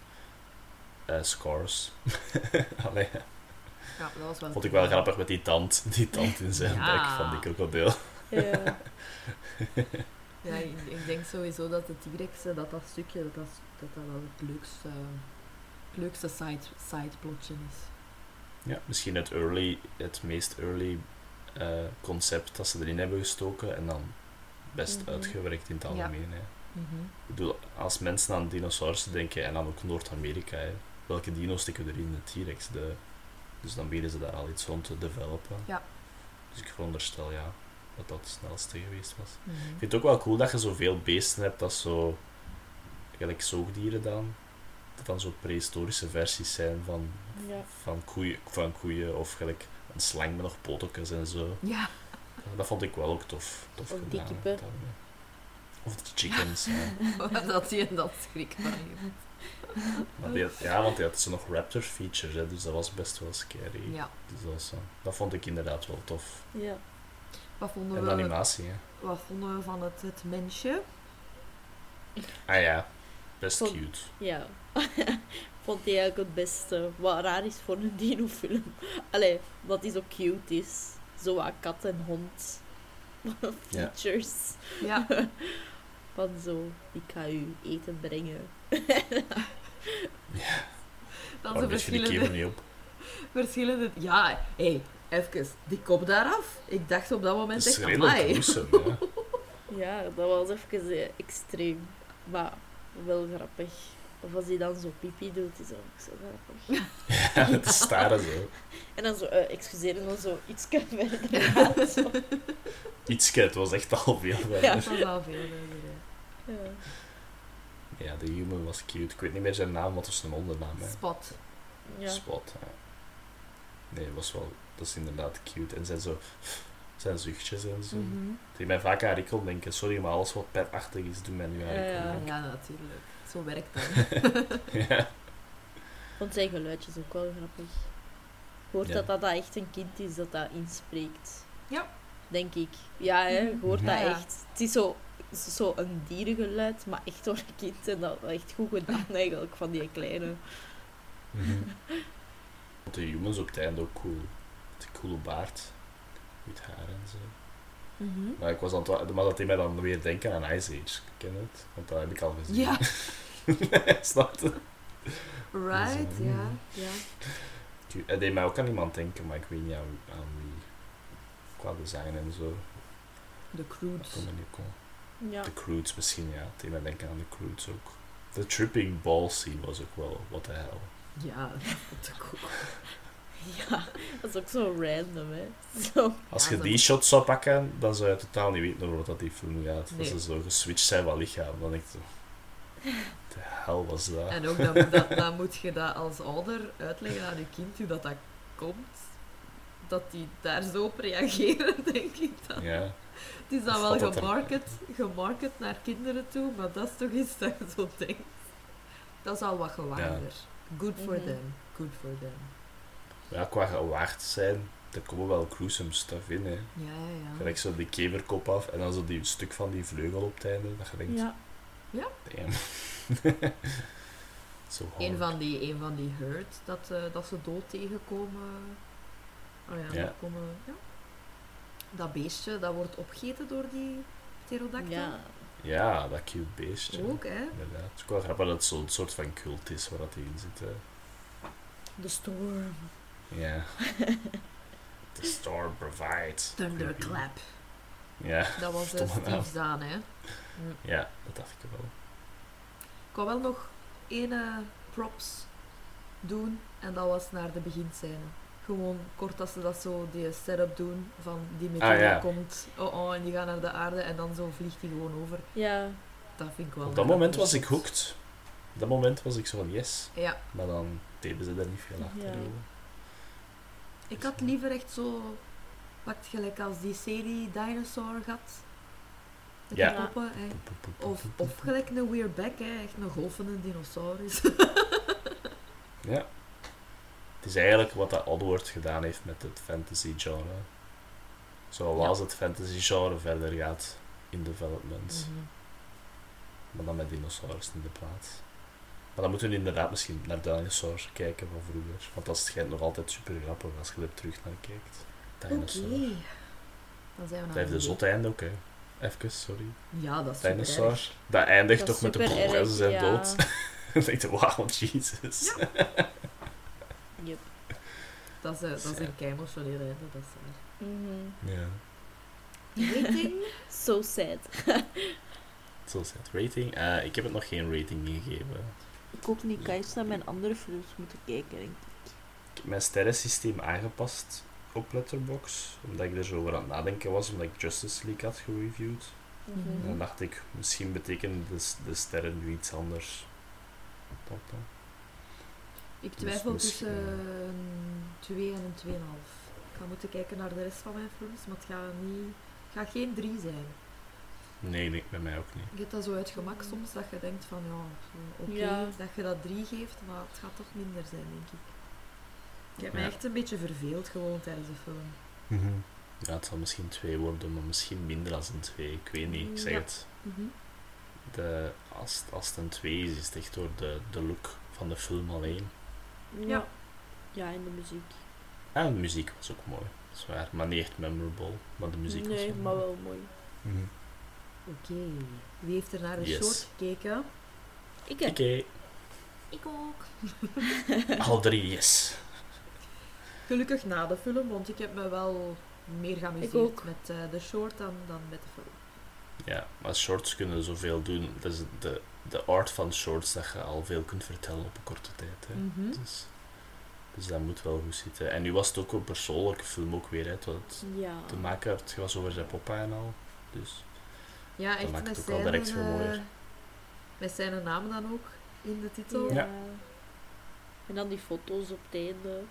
eh, scars. [LAUGHS] Allee, Ja, dat was wel vond ik wel grappig met die tand, die tand in zijn Ja. bek van die krokodil. Ja. Ja, ik, ik denk sowieso dat de T-Rex, eh, dat dat stukje, dat dat, dat, dat wel het leukste, het leukste side, sideplotje is. Ja, misschien het early, het meest early eh, concept dat ze erin hebben gestoken en dan best Mhm. uitgewerkt in het Ja. algemeen. Hè. Mhm. Ik bedoel, als mensen aan dinosaurussen denken en dan ook Noord-Amerika, welke dino's stikken erin? De T-Rex. De, dus dan bieden ze daar al iets rond te developen. Ja. Dus ik veronderstel ja, dat dat het snelste geweest was. Mhm. Ik vind het ook wel cool dat je zoveel beesten hebt dat zo, gelijk zoogdieren dan, dat dan zo prehistorische versies zijn van, Ja. van, koeien, van koeien of gelijk een slang met nog potokjes en zo. Ja, Dat vond ik wel ook tof. tof Of die gedaan. kippen. Dan, ja. Of de chickens. ja. [LAUGHS] dat je dat schrik van je. Maar die had- ja, want die had zo nog raptor features, hè, dus dat was best wel scary. Ja. Dus dat, was, dat vond ik inderdaad wel tof. Ja. Wat vonden, En de we, animatie, hè. wat vonden we van het, het mensje? Ah ja, best Vond- cute. Ja. [LAUGHS] Vond hij eigenlijk het beste. Wat raar is voor een dino-film. [LAUGHS] Allee, dat hij zo cute is. Zo aan kat en hond. [LAUGHS] Ja. Features. Ja, Van zo, ik ga u eten brengen. [LAUGHS] dan Waarom zijn wist je die verschillende, niet op? [LAUGHS] verschillende... Ja, hé, hey, even, die kop daaraf. Ik dacht op dat Dat moment is echt, amai. [LAUGHS] Ja, dat was even eh, extreem. Maar wel grappig. Of als hij dan zo pipi doet, is dat ook zo grappig. Ja, het staren zo. En dan zo, eh, excuseer, en dan zo iets verder. Ietske, het was echt al veel verder. Ja. Dat was al veel verder. Ja. Ja, de human was cute. Ik weet niet meer zijn naam, wat was zijn ondernaam, hè. Spot. Ja. Spot, ja. Nee, was wel... Dat is inderdaad cute. En zijn zo... Zijn zuchtjes en zo. Mhm. Die mij vaak aan Rikkel denken. Sorry, maar alles wat petachtig is, doet mij nu aan Ja, Rikkel ja. denken. Ja, natuurlijk. Zo werkt dat. [LAUGHS] Ja. vond zijn geluidjes ook wel grappig. Hoort Ja. dat, dat dat echt een kind is dat dat inspreekt. Ja. Denk ik. Ja, hè, hoort Mhm. dat ja. echt. Het is zo, zo een dierengeluid, maar echt door een kind. En dat echt goed gedaan eigenlijk, van die kleine. Mhm. De humans op het einde ook cool. Die coole baard. Met haar en zo. Mhm. Maar ik was aan het maar dat deed mij dan weer denken aan Ice Age. Ken het? Want dat heb ik al gezien. Ja, [LAUGHS] Snap je? right, Zo. ja. ja. Het deed mij ook aan iemand denken, maar ik weet niet aan, aan wie. Qua design en zo. De Dat Ja. De Croods misschien, ja. Deed mij denken aan de Croods ook. De tripping ball scene was ook wel, what the hell. Ja, [LAUGHS] dat is cool. ja, dat is ook zo random, hè. Zo. Als je dat- die shots zou pakken, dan zou je totaal niet weten over wat dat die film gaat. Nee. Dat ze zo geswitcht zijn van lichaam. Dan denk ik. De hel was dat? En ook dan moet je dat als ouder uitleggen aan je kind hoe dat, dat komt. Dat die daar zo op reageren, [LAUGHS] denk ik dan. Ja. Het is dan wel gemarket, gemarket naar kinderen toe, maar dat is toch iets dat je zo denkt. Dat is al wat gewaarder. Good for Mhm. them. Good for them. Ja, qua gewaard zijn, er komen wel gruesome stuff in, hè. Ja, ja, ja. Gelijk zo die keverkop af en dan zo die stuk van die vleugel op het einde. Dat je denkt, Ja. damn. [LAUGHS] zo hard. Een van die, een van die herd dat, eh, dat ze dood tegenkomen. Oh ja, Ja. daar komen, ja. Dat beestje, dat wordt opgegeten door die pterodactyl. Ja. Ja, dat cute beestje. Ook, hè? Inderdaad. Het is ook wel grappig dat het zo'n soort van cult is waar dat in zit. hè. De storm. Ja. [LAUGHS] The storm provides. Thunderclap. Ja, Dat was de naam. Steve Zahn, hè? ja, dat dacht ik wel. Ik wou wel nog één eh, props doen en dat was naar de beginscène. Gewoon kort als ze dat zo, die setup doen van die meteor Ah, ja. komt, oh oh, en die gaan naar de aarde en dan zo vliegt die gewoon over. Ja. Dat vind ik wel Op dat moment was ik hooked. Op dat moment was ik zo van yes. Ja, Maar dan deden ze daar niet veel achter. Ja. ik had liever echt zo, pakt gelijk als die serie Dinosaur gaat. Met Ja. die poppen, Of, of gelijk een Weird Back, hè. echt een golvende dinosaurus. Ja. [LAUGHS] Het is eigenlijk wat dat Oddworld gedaan heeft met het fantasy genre. Zoals het fantasy genre verder gaat in development. Mhm. Maar dan met dinosaurus in de plaats. Maar dan moeten we inderdaad misschien naar dinosaurs kijken van vroeger. Want dat schijnt nog altijd super grappig als je er terug naar kijkt. Oké. Dinosaur. Dan zijn we Dat heeft een zot einde ook, hè. Even, sorry. Ja, dat is Dinosaur. erg. Dat eindigt Dat toch met de en ze zijn erg, dood. ja. [LAUGHS] Dan denk je, wauw, Jesus. [LAUGHS] Yep. Dat is, eh, dat is Sad. een keimotioneel einde, dat is waar. Mhm. Ja. Rating? [LAUGHS] So sad. [LAUGHS] Zo zit rating. Eh, ik heb het nog geen rating gegeven. Ik ook niet. Kan je eens naar mijn andere films moeten kijken, denk ik. Ik heb mijn sterrensysteem aangepast op Letterboxd. Omdat ik er zo over aan het nadenken was, omdat ik Justice League had gereviewd. Mhm. En dan dacht ik, misschien betekenen de, de sterren nu iets anders. Dat dan. Ik twijfel tussen eh, een 2 en een 2,5. Ik ga moeten kijken naar de rest van mijn films, maar het gaat, niet, het gaat geen 3 zijn. Nee, nee, bij mij ook niet. Ik heb dat zo uit gemak soms, dat je denkt van ja, oké, Ja. dat je dat 3 geeft, maar het gaat toch minder zijn, denk ik. Ik heb me Ja. echt een beetje verveeld gewoon tijdens de film. Ja, het zal misschien twee worden, maar misschien minder dan een twee. Ik weet niet. Ik zeg Ja. het. De, als, het- als het een twee is, is het echt door de, de look van de film alleen. Ja. Ja, en de muziek. En de muziek was ook mooi. Dat is waar. Maar niet echt memorable. Maar de muziek was nee, wel maar mooi. wel mooi. Mhm. Oké, wie heeft er naar de Yes. short gekeken? Ik heb. Oké, Ik ook. [LAUGHS] al drie, yes. Gelukkig na de film, want ik heb me wel meer geamuseerd ook. met eh, de short dan, dan met de film. Ja, maar shorts kunnen zoveel doen. Dat is de, de art van shorts dat je al veel kunt vertellen op een korte tijd. Hè. Mhm. Dus, dus dat moet wel goed zitten. En nu was het ook een persoonlijke film ook weer. Hè. Het was Ja. de maker, het was over zijn papa en al. Dus Ja, echt maakt met het ook al zijn, direct veel eh, mooier. met zijn naam dan ook in de titel. Ja. Ja. En dan die foto's op het einde.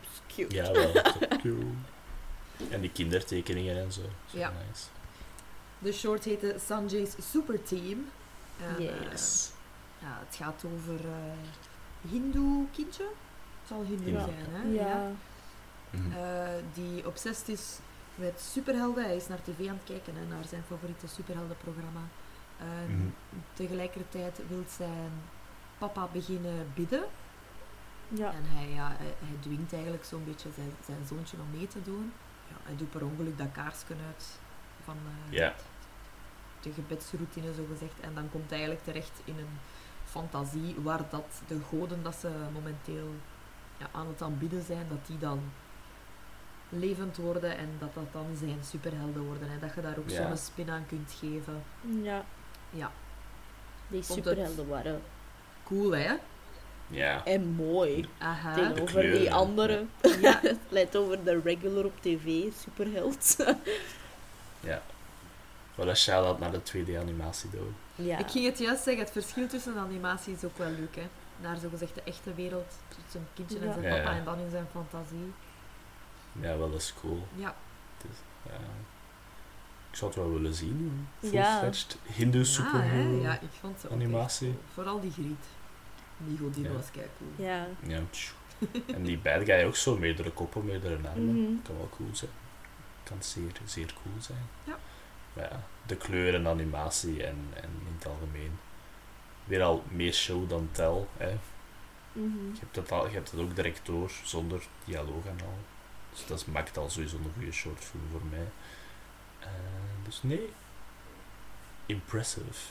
Dat cute. ja, wel. Zo. [LAUGHS] en die kindertekeningen en zo. zo Ja. Nice. De short heette Sanjay's Super Team. En, Yes. eh, ja, het gaat over eh Hindoe kindje. Het zal Hindoe Ja. zijn, hè? Ja. Mhm. Eh, die obsessed is met superhelden. Hij is naar tv aan het kijken, hè, naar zijn favoriete superheldenprogramma. En Mhm. tegelijkertijd wil zijn papa beginnen bidden. Ja. En hij, ja, hij, hij dwingt eigenlijk zo'n beetje zijn, zijn zoontje om mee te doen. Ja, hij doet per ongeluk dat kaarsken uit van eh, Ja. De gebedsroutine, zo gezegd. En dan komt hij eigenlijk terecht in een fantasie waar dat de goden dat ze momenteel ja, aan het aanbidden zijn, dat die dan levend worden en dat dat dan zijn superhelden worden. En dat je daar ook Ja. zo'n spin aan kunt geven. Ja. Ja. Die superhelden waren. Cool, hè? Ja. En mooi. Aha. Tegenover die andere. Ja. [LAUGHS] Het lijkt over de regular op tv, superheld. ja. [LAUGHS] Wel een shout-out naar de 2D-animatie, doen. ja. Ik ging het juist zeggen, het verschil tussen animatie is ook wel leuk, hè. Naar zogezegd de echte wereld, tussen een kindje en zijn papa ja. en dan in zijn fantasie. Ja, wel eens cool. Ja. Ja. Ik zou het wel willen zien. Ja. Full-fledged Hindu Ja, superhero. ja, ik vond ze ook animatie. cool. Vooral die griet. Die godin Ja. was kei cool. Ja. Ja. En die bad guy ook zo, meerdere koppen, meerdere armen. Mhm. Kan wel cool zijn. Kan zeer, zeer cool zijn. Ja. Ja, de kleur en animatie en, en in het algemeen. Weer al meer show dan tell. Hè. Mhm. Je, hebt het al, je hebt het ook direct door, zonder dialoog en al. Dus dat maakt al sowieso een goede shortfilm voor mij. Eh, dus nee. Impressive.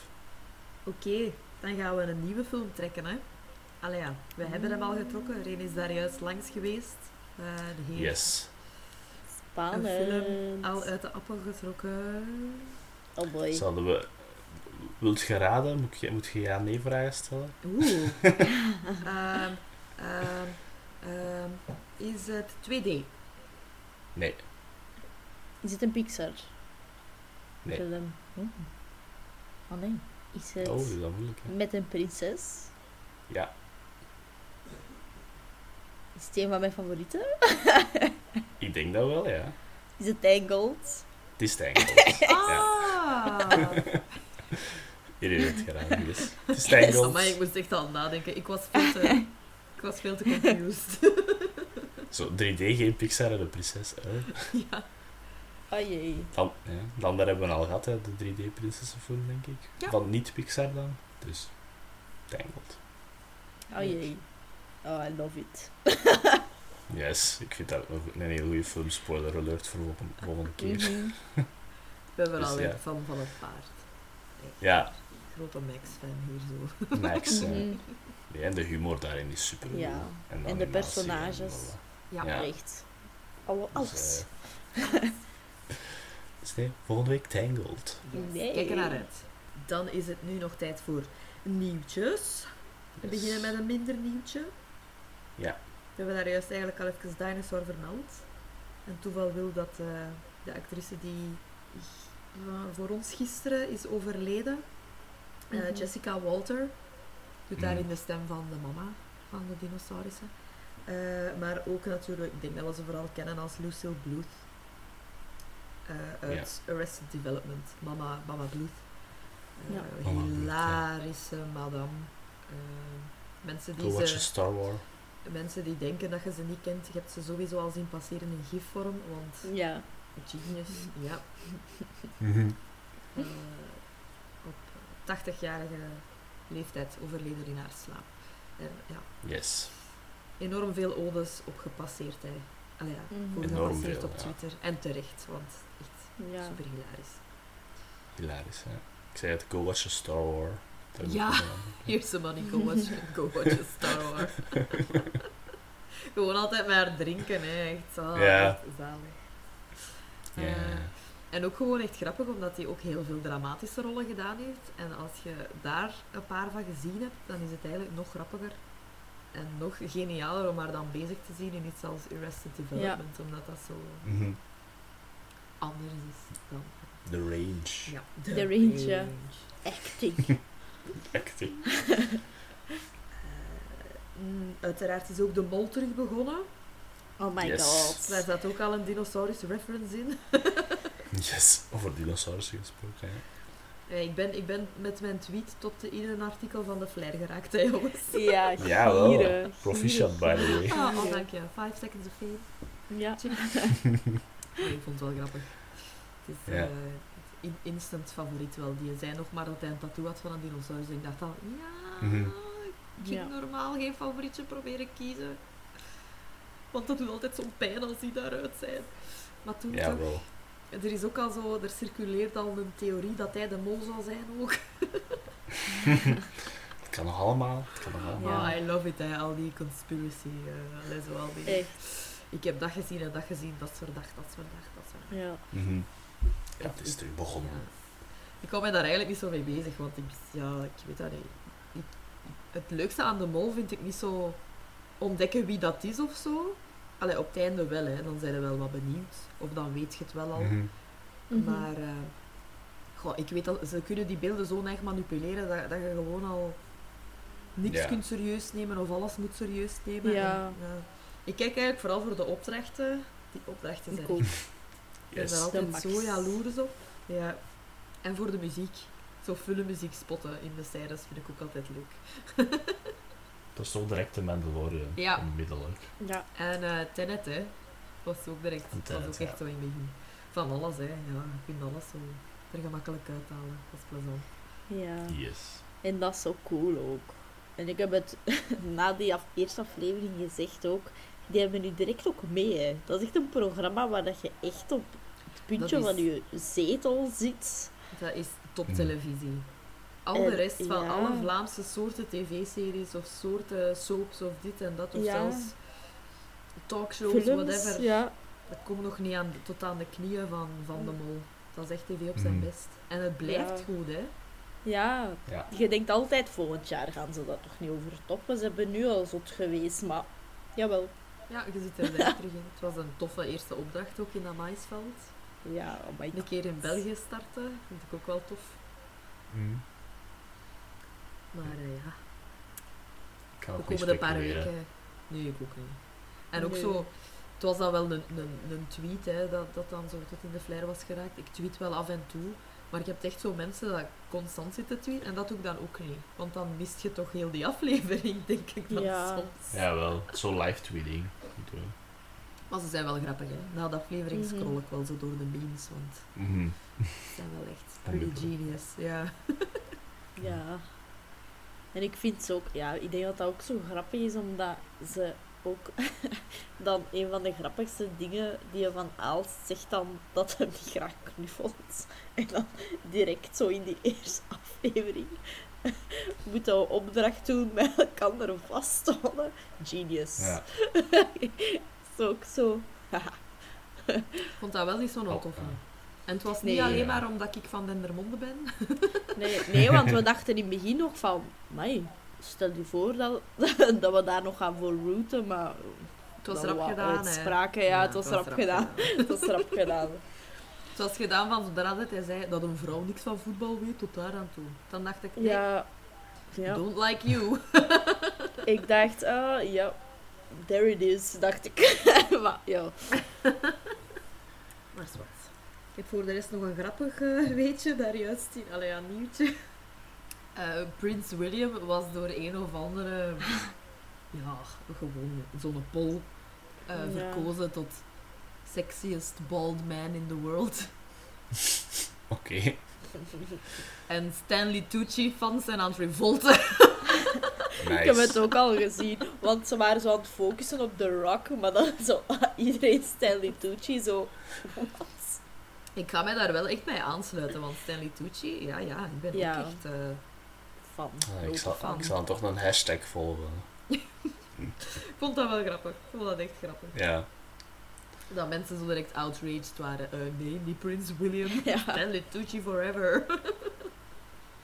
Oké, dan gaan we een nieuwe film trekken, hè. Allee ja, we hebben hem al getrokken. Reen is daar juist langs geweest. Eh, de heer Yes. Spannend. Een film al uit de appel getrokken. Oh boy. Zouden we... Wilt je raden? Moet je, moet je ja nee vragen stellen? Oeh. [LAUGHS] Ehm, ehm, ehm, is het 2D? Nee. Is het een Pixar Nee. film? Oh. Oh nee. Is het Oh, dat is dat moeilijk, hè? met een prinses? Ja. Is het een van mijn favorieten? [LAUGHS] Ik denk dat wel, ja. Is het Tangled? Het is Tangled. [LAUGHS] Ah! Iedereen heeft het gedaan, yes. Het is [LAUGHS] Tangled. Maar ik moest echt al nadenken. Ik was veel te, ik was veel te confused. [LAUGHS] Zo, 3D, geen Pixar en een prinses. hè. ja. Oh jee. Dan, ja, de andere hebben we al gehad, hè, de 3D-prinsessenfilm, denk ik. Ja. Van niet Pixar dan. Dus, Tangled. Oh jee. Oh, I love it. Yes, ik vind dat een, een hele goede film. Spoiler alert voor de volgende, volgende keer. Mhm. [LAUGHS] Ik ben wel Dus ja. fan van het paard. Ja, Grote Max-fan hier zo. Max. [LAUGHS] Mhm. Ja, en de humor daarin is super. Ja. En, En de personages. en Ja. Ja. Echt. Alle, Dus, alles. [LAUGHS] Dus nee, volgende week Tangled. Yes. Nee. Kijk er naar uit. Dan is het nu nog tijd voor nieuwtjes. We Yes. beginnen met een minder nieuwtje. Ja. We hebben daar juist eigenlijk al even Dinosaur vermeld. En toeval wil dat eh, de actrice die eh, voor ons gisteren is overleden, eh, Mhm. Jessica Walter, doet Mhm. daarin de stem van de mama van de dinosaurussen. Eh, maar ook natuurlijk, ik denk dat we ze vooral kennen als Lucille Bluth. eh, uit Arrested Development, Mama, mama Bluth. Ja. Mama Bluth, ja. hilarische madame. Eh, mensen die Go watch ze... a Star Wars. Mensen die denken dat je ze niet kent, je hebt ze sowieso al zien passeren in gifvorm, want Ja. genius, ja. Mhm. Eh, op 80-jarige leeftijd overleden in haar slaap. Ja, Yes. enorm veel odes op gepasseerd, hè. Allee, ja, gepasseerd veel, op ja. Twitter. En terecht, want echt Ja. super hilarisch. Hilarisch, hè. Ik zei het, go watch a Star Wars. Ja. Here's some money, go watch, go watch a Star Wars. [LAUGHS] Gewoon altijd maar drinken, hè. Echt, Ja. zalig. Ja. Eh, En ook gewoon echt grappig, omdat hij ook heel veel dramatische rollen gedaan heeft. En als je daar een paar van gezien hebt, dan is het eigenlijk nog grappiger. En nog genialer om haar dan bezig te zien in iets als Arrested Development, omdat dat zo Mhm. anders is dan... The range. Ja, De range, ja. Acting. [LAUGHS] Acting. Eh, mm, uiteraard is ook de mol terug begonnen. Oh my Yes. god. Daar zat ook al een dinosaurus reference in. [LAUGHS] Yes, over dinosaurussen gesproken. Hè. Eh, ik, ben, ik ben met mijn tweet tot de- in een artikel van de Flair geraakt, hè, jongens. [LAUGHS] Ja, Ja, wel. Proficiat, by the way. Ah, oh, dank je. Five seconds of fame. Ja. [LAUGHS] Ik vond het wel grappig. Het is Ja. eh, in- instant favoriet wel. Die zei nog maar dat hij een tattoo had van een dinosaurus. Ik dacht al, ja, Mhm. ik ging Ja. normaal geen favorietje proberen kiezen. Want dat doet altijd zo'n pijn als die daaruit zijn. Maar toen Ja, toch, wel. er is ook al zo, er circuleert al een theorie dat hij de mol zou zijn ook. [LAUGHS] Het kan nog allemaal. Het kan nog allemaal. Ja. I love it, hè, al die conspiracy. zo al die, Echt. Ik heb dat gezien en dat gezien, dat is verdacht, dat is verdacht, dat is verdacht. Ja. Mhm. Ja, het is terug begonnen. Ja. Ik hou mij daar eigenlijk niet zo mee bezig, want ik, ja, ik weet dat niet. Ik, het leukste aan de mol vind ik niet zo ontdekken wie dat is of zo. Allee, op het einde wel, hè. dan zijn we wel wat benieuwd. Of dan weet je het wel al. Mhm. Mhm. Maar eh, goh, ik weet al, ze kunnen die beelden zo neig manipuleren dat, dat je gewoon al niks Ja. kunt serieus nemen of alles moet serieus nemen. Ja. En. Ik kijk eigenlijk vooral voor de opdrachten. Die opdrachten zijn Cool. Ik ben Yes. daar De altijd zo jaloers op. Ja. En voor de muziek. Zo fulle muziek spotten in de scènes vind ik ook altijd leuk. [LAUGHS] Dat is toch direct de Mandalorian. Ja. Onmiddellijk. Ja. En eh Tenet, hè. Was ook direct. Dat was ook echt ja. zo in het begin. Van alles, hè. Ja, je kunt alles zo er gemakkelijk uithalen. Dat is plezant. Ja. Yes. En dat is zo cool ook. En ik heb het [LAUGHS] na die af- eerste aflevering gezegd ook. Die hebben nu direct ook mee. Hè. Dat is echt een programma waar dat je echt op het puntje Dat is- van je zetel zit. Dat is toptelevisie. Al En- de rest van ja. alle Vlaamse soorten tv-series of soorten soaps of dit en dat, of Ja. zelfs talkshows, Films, whatever. ja. Dat komt nog niet aan, tot aan de knieën van, van de mol. Dat is echt tv op zijn Mhm. best. En het blijft Ja. goed, hè. Ja, Ja. je denkt altijd volgend jaar gaan ze dat nog niet overtoppen. Ze hebben nu al zot geweest, maar jawel. Ja, je zit er [LAUGHS] terug in. Het was een toffe eerste opdracht ook in dat maisveld. Ja, oh my Een keer in België starten, vind ik ook wel tof. Mhm. Maar eh, ja, Ik ga de ook niet komende paar weken... Nee, ik ook niet. En ook zo... Het was dan wel een, een, een tweet, hè, dat, dat dan zo tot in de flair was geraakt. Ik tweet wel af en toe. Maar je hebt echt zo mensen dat constant zitten tweeten. En dat doe ik dan ook niet. Want dan mist je toch heel die aflevering, [LAUGHS] denk ik dan Ja. soms. Ja, wel. Zo live tweeting. Goed hoor. Maar ze zijn wel grappig, hè. Na de aflevering Mhm. scroll ik wel zo door de memes, want Mhm. ze zijn wel echt pretty genius. Ja. Ja. En ik vind ze ook, ja, ik denk dat dat ook zo grappig is, omdat ze ook [LAUGHS] dan een van de grappigste dingen die je van Aalst zegt dan dat hij niet graag knuffelt. [LAUGHS] En dan direct zo in die eerste [LAUGHS] aflevering moeten we opdracht doen met elkaar vasthouden. Genius. Ja. Ook zo. Ik vond dat wel niet zo'n Oh, toffe. ja. En het was niet Nee. alleen Ja. maar omdat ik van Dendermonde ben. [LAUGHS] Nee, nee, want we dachten in het begin nog van, "Amai, stel je voor dat, [LAUGHS] dat we daar nog gaan voor routen, maar Het was rap we gedaan, hè. uitspraken, ja, het was rap gedaan. [LAUGHS] Het was rap gedaan. Het was gedaan van zodra dat hij zei dat een vrouw niks van voetbal weet, tot daar aan toe. Dan dacht ik, nee, Ja, ja. don't like you. ik dacht, ah, ja, there it is, dacht ik. [LAUGHS] maar ja, [LAUGHS] Maar zwart. Ik heb voor de rest nog een grappig eh, weetje daar juist in. Allee, ja, nieuwtje. Eh, Prins William was door een of andere, [LAUGHS] ja, gewoon zo'n poll eh, Ja. verkozen tot sexiest bald man in the world. Oké. En Stanley Tucci-fans zijn aan het revolten. Nice. ik heb het ook al gezien. Want ze waren zo aan het focussen op The Rock, maar dan [LAUGHS] zo, iedereen Stanley Tucci zo... Wat? Ik ga mij daar wel echt bij aansluiten, want Stanley Tucci, ja, ja, ik ben Ja. ook echt... eh, Van. Ah, ik, zal, fan. ik zal dan toch een hashtag volgen. [LAUGHS] ik vond dat wel grappig. Ik vond dat echt grappig. Ja. Dat mensen zo direct outraged waren. Eh, nee, die Prins William. [LAUGHS] Ja. Stanley Tucci forever.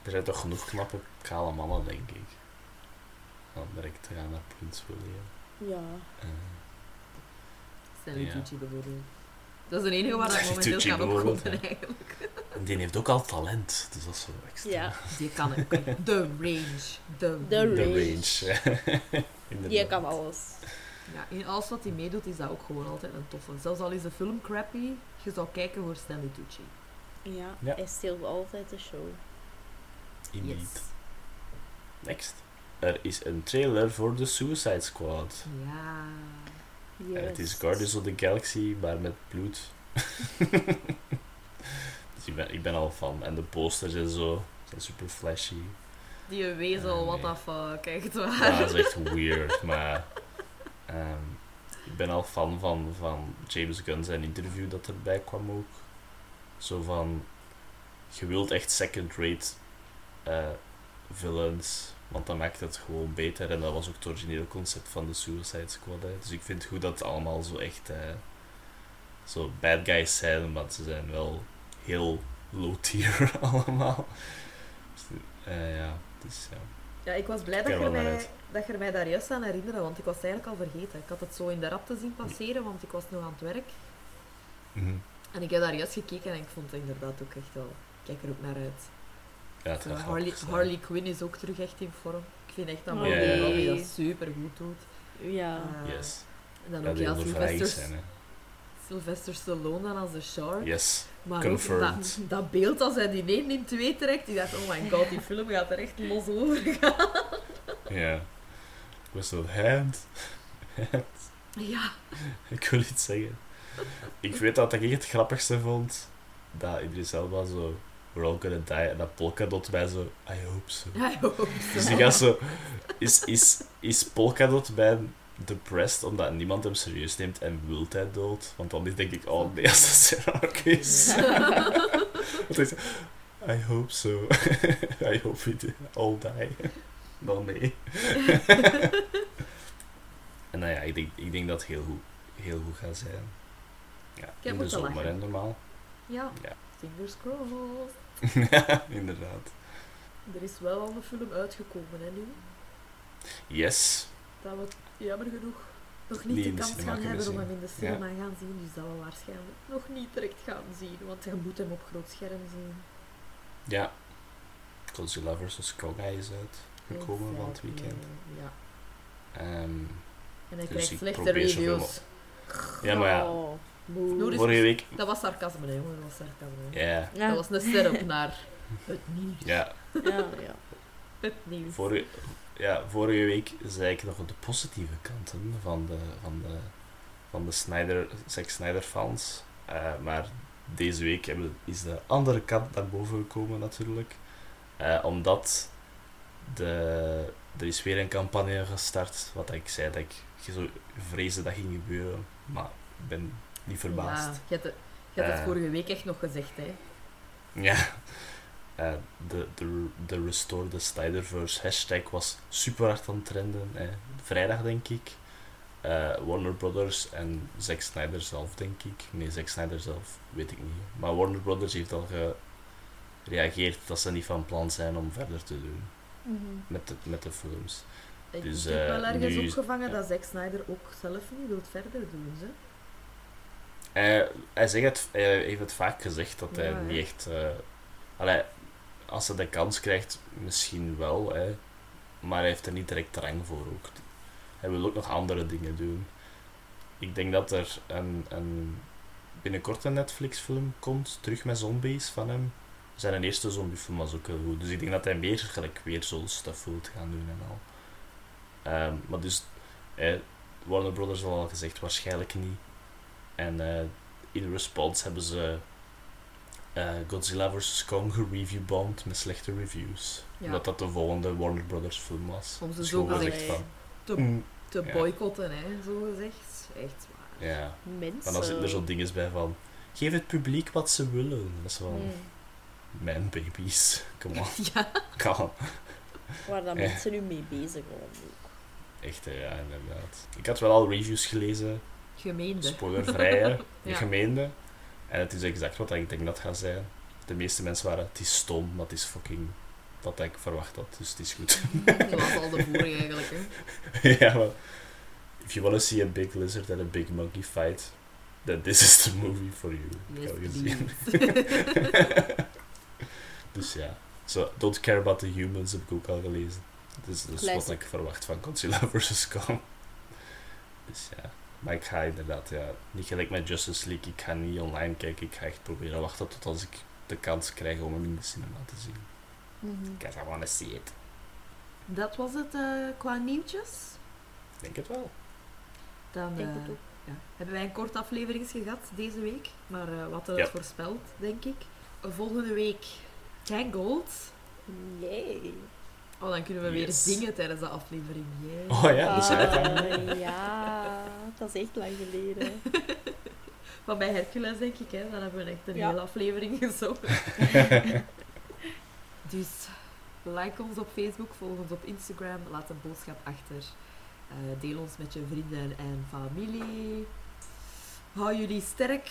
Er zijn toch genoeg knappe kale mannen, denk ik. Dan direct te gaan naar Prins William. Ja. Eh, Stanley Ja. Tucci bijvoorbeeld. Dat is de enige waar ik momenteel Tucci kan opkomen ja. eigenlijk. en die heeft ook al talent, dus dat is zo extra. Ja, Die kan ook. The range. The, The De range. range. [LAUGHS] Inderdaad. die kan alles. Ja, in alles wat hij meedoet is dat ook gewoon altijd een toffe. Zelfs al is de film crappy, je zou kijken voor Stanley Tucci. Ja, Ja. hij steelt altijd de show. Indeed. Yes. Next. Er is een trailer voor The Suicide Squad. Ja. En het is. Guardians of the Galaxy, maar met bloed. [LAUGHS] dus ik ben, ik ben al fan. En de posters en zo zijn super flashy. Die wezel, Ah, what nee. the fuck, echt waar. Ja, dat is echt [LAUGHS] weird, maar... ehm, ik ben al fan van, van James Gunn zijn interview dat erbij kwam ook. Zo van... Je wilt echt second-rate eh, villains, want dan maakt het gewoon beter. En dat was ook het originele concept van de Suicide Squad. Hè. Dus ik vind het goed dat het allemaal zo echt... eh, zo bad guys zijn, maar ze zijn wel heel low tier [LAUGHS] allemaal. Dus, eh, ja, dus ja. Ja, ik was blij Ik dat je, mij, dat je mij daar juist aan herinnerde, want ik was het eigenlijk al vergeten. Ik had het zo in de rap te zien passeren, want ik was nog aan het werk. Mhm. En ik heb daar juist gekeken en ik vond het inderdaad ook echt wel... Ik kijk er ook naar uit. Gaat Harley. Harley Quinn is ook terug echt in vorm. Ik vind echt dat Oh, nee. Robbie dat super goed doet. Ja. Eh, Yes. En dan ook die ja, Sylvester, zijn, hè. Sylvester Stallone dan als de Shark. Yes. Maar Confirmed. dat, dat beeld als hij die één in twee trekt, ik dacht, oh my god, die film gaat er echt los over gaan. Ja. Ik was zo, hand. Ja. Ik wil iets zeggen. Ik weet dat ik het grappigste vond. Dat Idris Elba zo, we're all gonna die. En dat Polkadot bij zo, I hope so. Ja, ik hoop Dus zo. ik ga zo, is, is, is Polkadot bij depressed omdat niemand hem serieus neemt en wil hij dood? Want dan denk ik, oh nee, als dat [LAUGHS] raak is. I hope so. [LAUGHS] I hope we all die. Dan nee. [LAUGHS] en nou ja, ik denk, ik denk dat het heel goed, heel goed gaat zijn. Ja, heb in de zomer, normaal. Ja, Ja. Fingers crossed. [LAUGHS] ja, inderdaad. Er is wel al een film uitgekomen, hè, nu. Yes. Dat we jammer genoeg nog niet Niet de kans gaan hebben om hem in de cinema gaan zien. Dus dat we waarschijnlijk nog niet direct gaan zien. Want je moet hem op groot scherm zien. Ja. Godzilla vs. Hij is uitgekomen van het weekend. Ja. Ehm, En hij Dus krijgt slechte reviews. ja, maar ja. Vorige week... Dat was sarcasme, hè, jongen. Dat was sarcasme. hè. Ja. Ja. Dat was een setup naar het nieuws. Ja, Ja, ja. Het nieuws. vorige, ja, vorige week zei ik nog de positieve kanten van de, van de, van de Snyder, Zack Snyder fans. Eh, maar deze week hebben, is de andere kant naar boven gekomen natuurlijk. Eh, omdat de, er is weer een campagne gestart, wat ik zei dat ik zo vreesde dat ging gebeuren. Maar ik ben niet verbaasd. Ja, je hebt het, Eh. vorige week echt nog gezegd, hè. Ja. Eh, de, de, de Restore the Snyderverse hashtag was super hard aan het trenden. eh. Vrijdag, denk ik. Eh, Warner Brothers en Zack Snyder zelf, denk ik. Nee, Zack Snyder zelf, weet ik niet. Maar Warner Brothers heeft al gereageerd dat ze niet van plan zijn om verder te doen Mhm. met de, met de films. Ik Dus, heb wel ergens nu- opgevangen ja. dat Zack Snyder ook zelf niet wil verder doen, ze. Hij, hij, zegt het, hij heeft het vaak gezegd dat hij Ja, niet echt. allee, als hij de kans krijgt, misschien wel, hè, maar hij heeft er niet direct drang voor ook. Hij wil ook nog andere dingen doen. Ik denk dat er een, een binnenkort een Netflix-film komt, terug met zombies van hem. Zijn eerste zombiefilm was ook heel goed. Dus ik denk dat hij meer gelijk weer zo'n stuff wil gaan doen en al. Ehm, maar dus, eh, Warner Brothers al gezegd, waarschijnlijk niet. En eh, in response hebben ze eh, Godzilla vs. Kong gereviewbombed met slechte reviews. Ja. Omdat dat de volgende Warner Brothers film was. Om ze Dus zo gezegd van... te, mm, te Ja. boycotten, hè, zo gezegd. Echt waar. ja, Mensen. maar dan zitten er zo dingen bij van... Geef het publiek wat ze willen. Dat is wel... Mm. Man babies. Come on. [LAUGHS] Ja. Come on. Waar dan mensen nu mee bezig gewoon. Echt, ja, inderdaad. Ik had wel al reviews gelezen. Gemeende. Spoilervrij, [LAUGHS] Ja. gemeende. En het is exact wat ik denk dat gaat zijn. De meeste mensen waren... Het is stom, maar het is fucking... Wat ik verwacht had. Dus het is goed. [LAUGHS] Zoals al de vorige eigenlijk, hè. [LAUGHS] ja, maar... If you want to see a big lizard and a big monkey fight... Then this is the movie for you. Ik Yes, heb gezien. dus ja. So, Don't Care About the Humans heb ik ook al gelezen. Dus dat is wat ik verwacht van Godzilla vs. Kong. Dus ja. Maar ik ga inderdaad, ja, niet gelijk met Justice League. Ik ga niet online kijken. Ik ga echt proberen wachten tot als ik de kans krijg om hem in de cinema te zien. Mhm. Because I wanna see it. Dat was het eh, qua nieuwtjes. Ik denk het wel. Dan denk eh, het ook. ja, hebben wij een kort afleveringsje gehad deze week. Maar eh, wat we Ja. het voorspeld, denk ik. Volgende week Tangled. Yay. Oh, dan kunnen we weer zingen tijdens de aflevering. Oh ja, dus Ah, eigenlijk. ja, dat is echt lang geleden. [LAUGHS] Van bij Hercules, denk ik. Hè. Dan hebben we echt een Ja. hele aflevering [LAUGHS] gezongen. [LAUGHS] dus like ons op Facebook, volg ons op Instagram, laat een boodschap achter. Eh, deel ons met je vrienden en familie. Hou jullie sterk.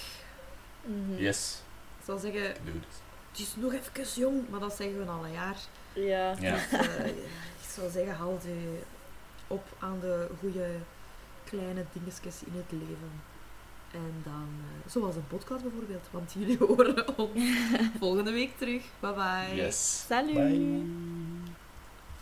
Mhm. Yes. Ik zou zeggen, het is nog even jong, maar dat zeggen we al een jaar. Ja. Ja. Dus, eh, ik zou zeggen, houd je op aan de goede kleine dingetjes in het leven. En dan, eh, zoals een podcast bijvoorbeeld, want jullie [LAUGHS] horen ons volgende week terug. Bye bye. Yes. Salut. Bye.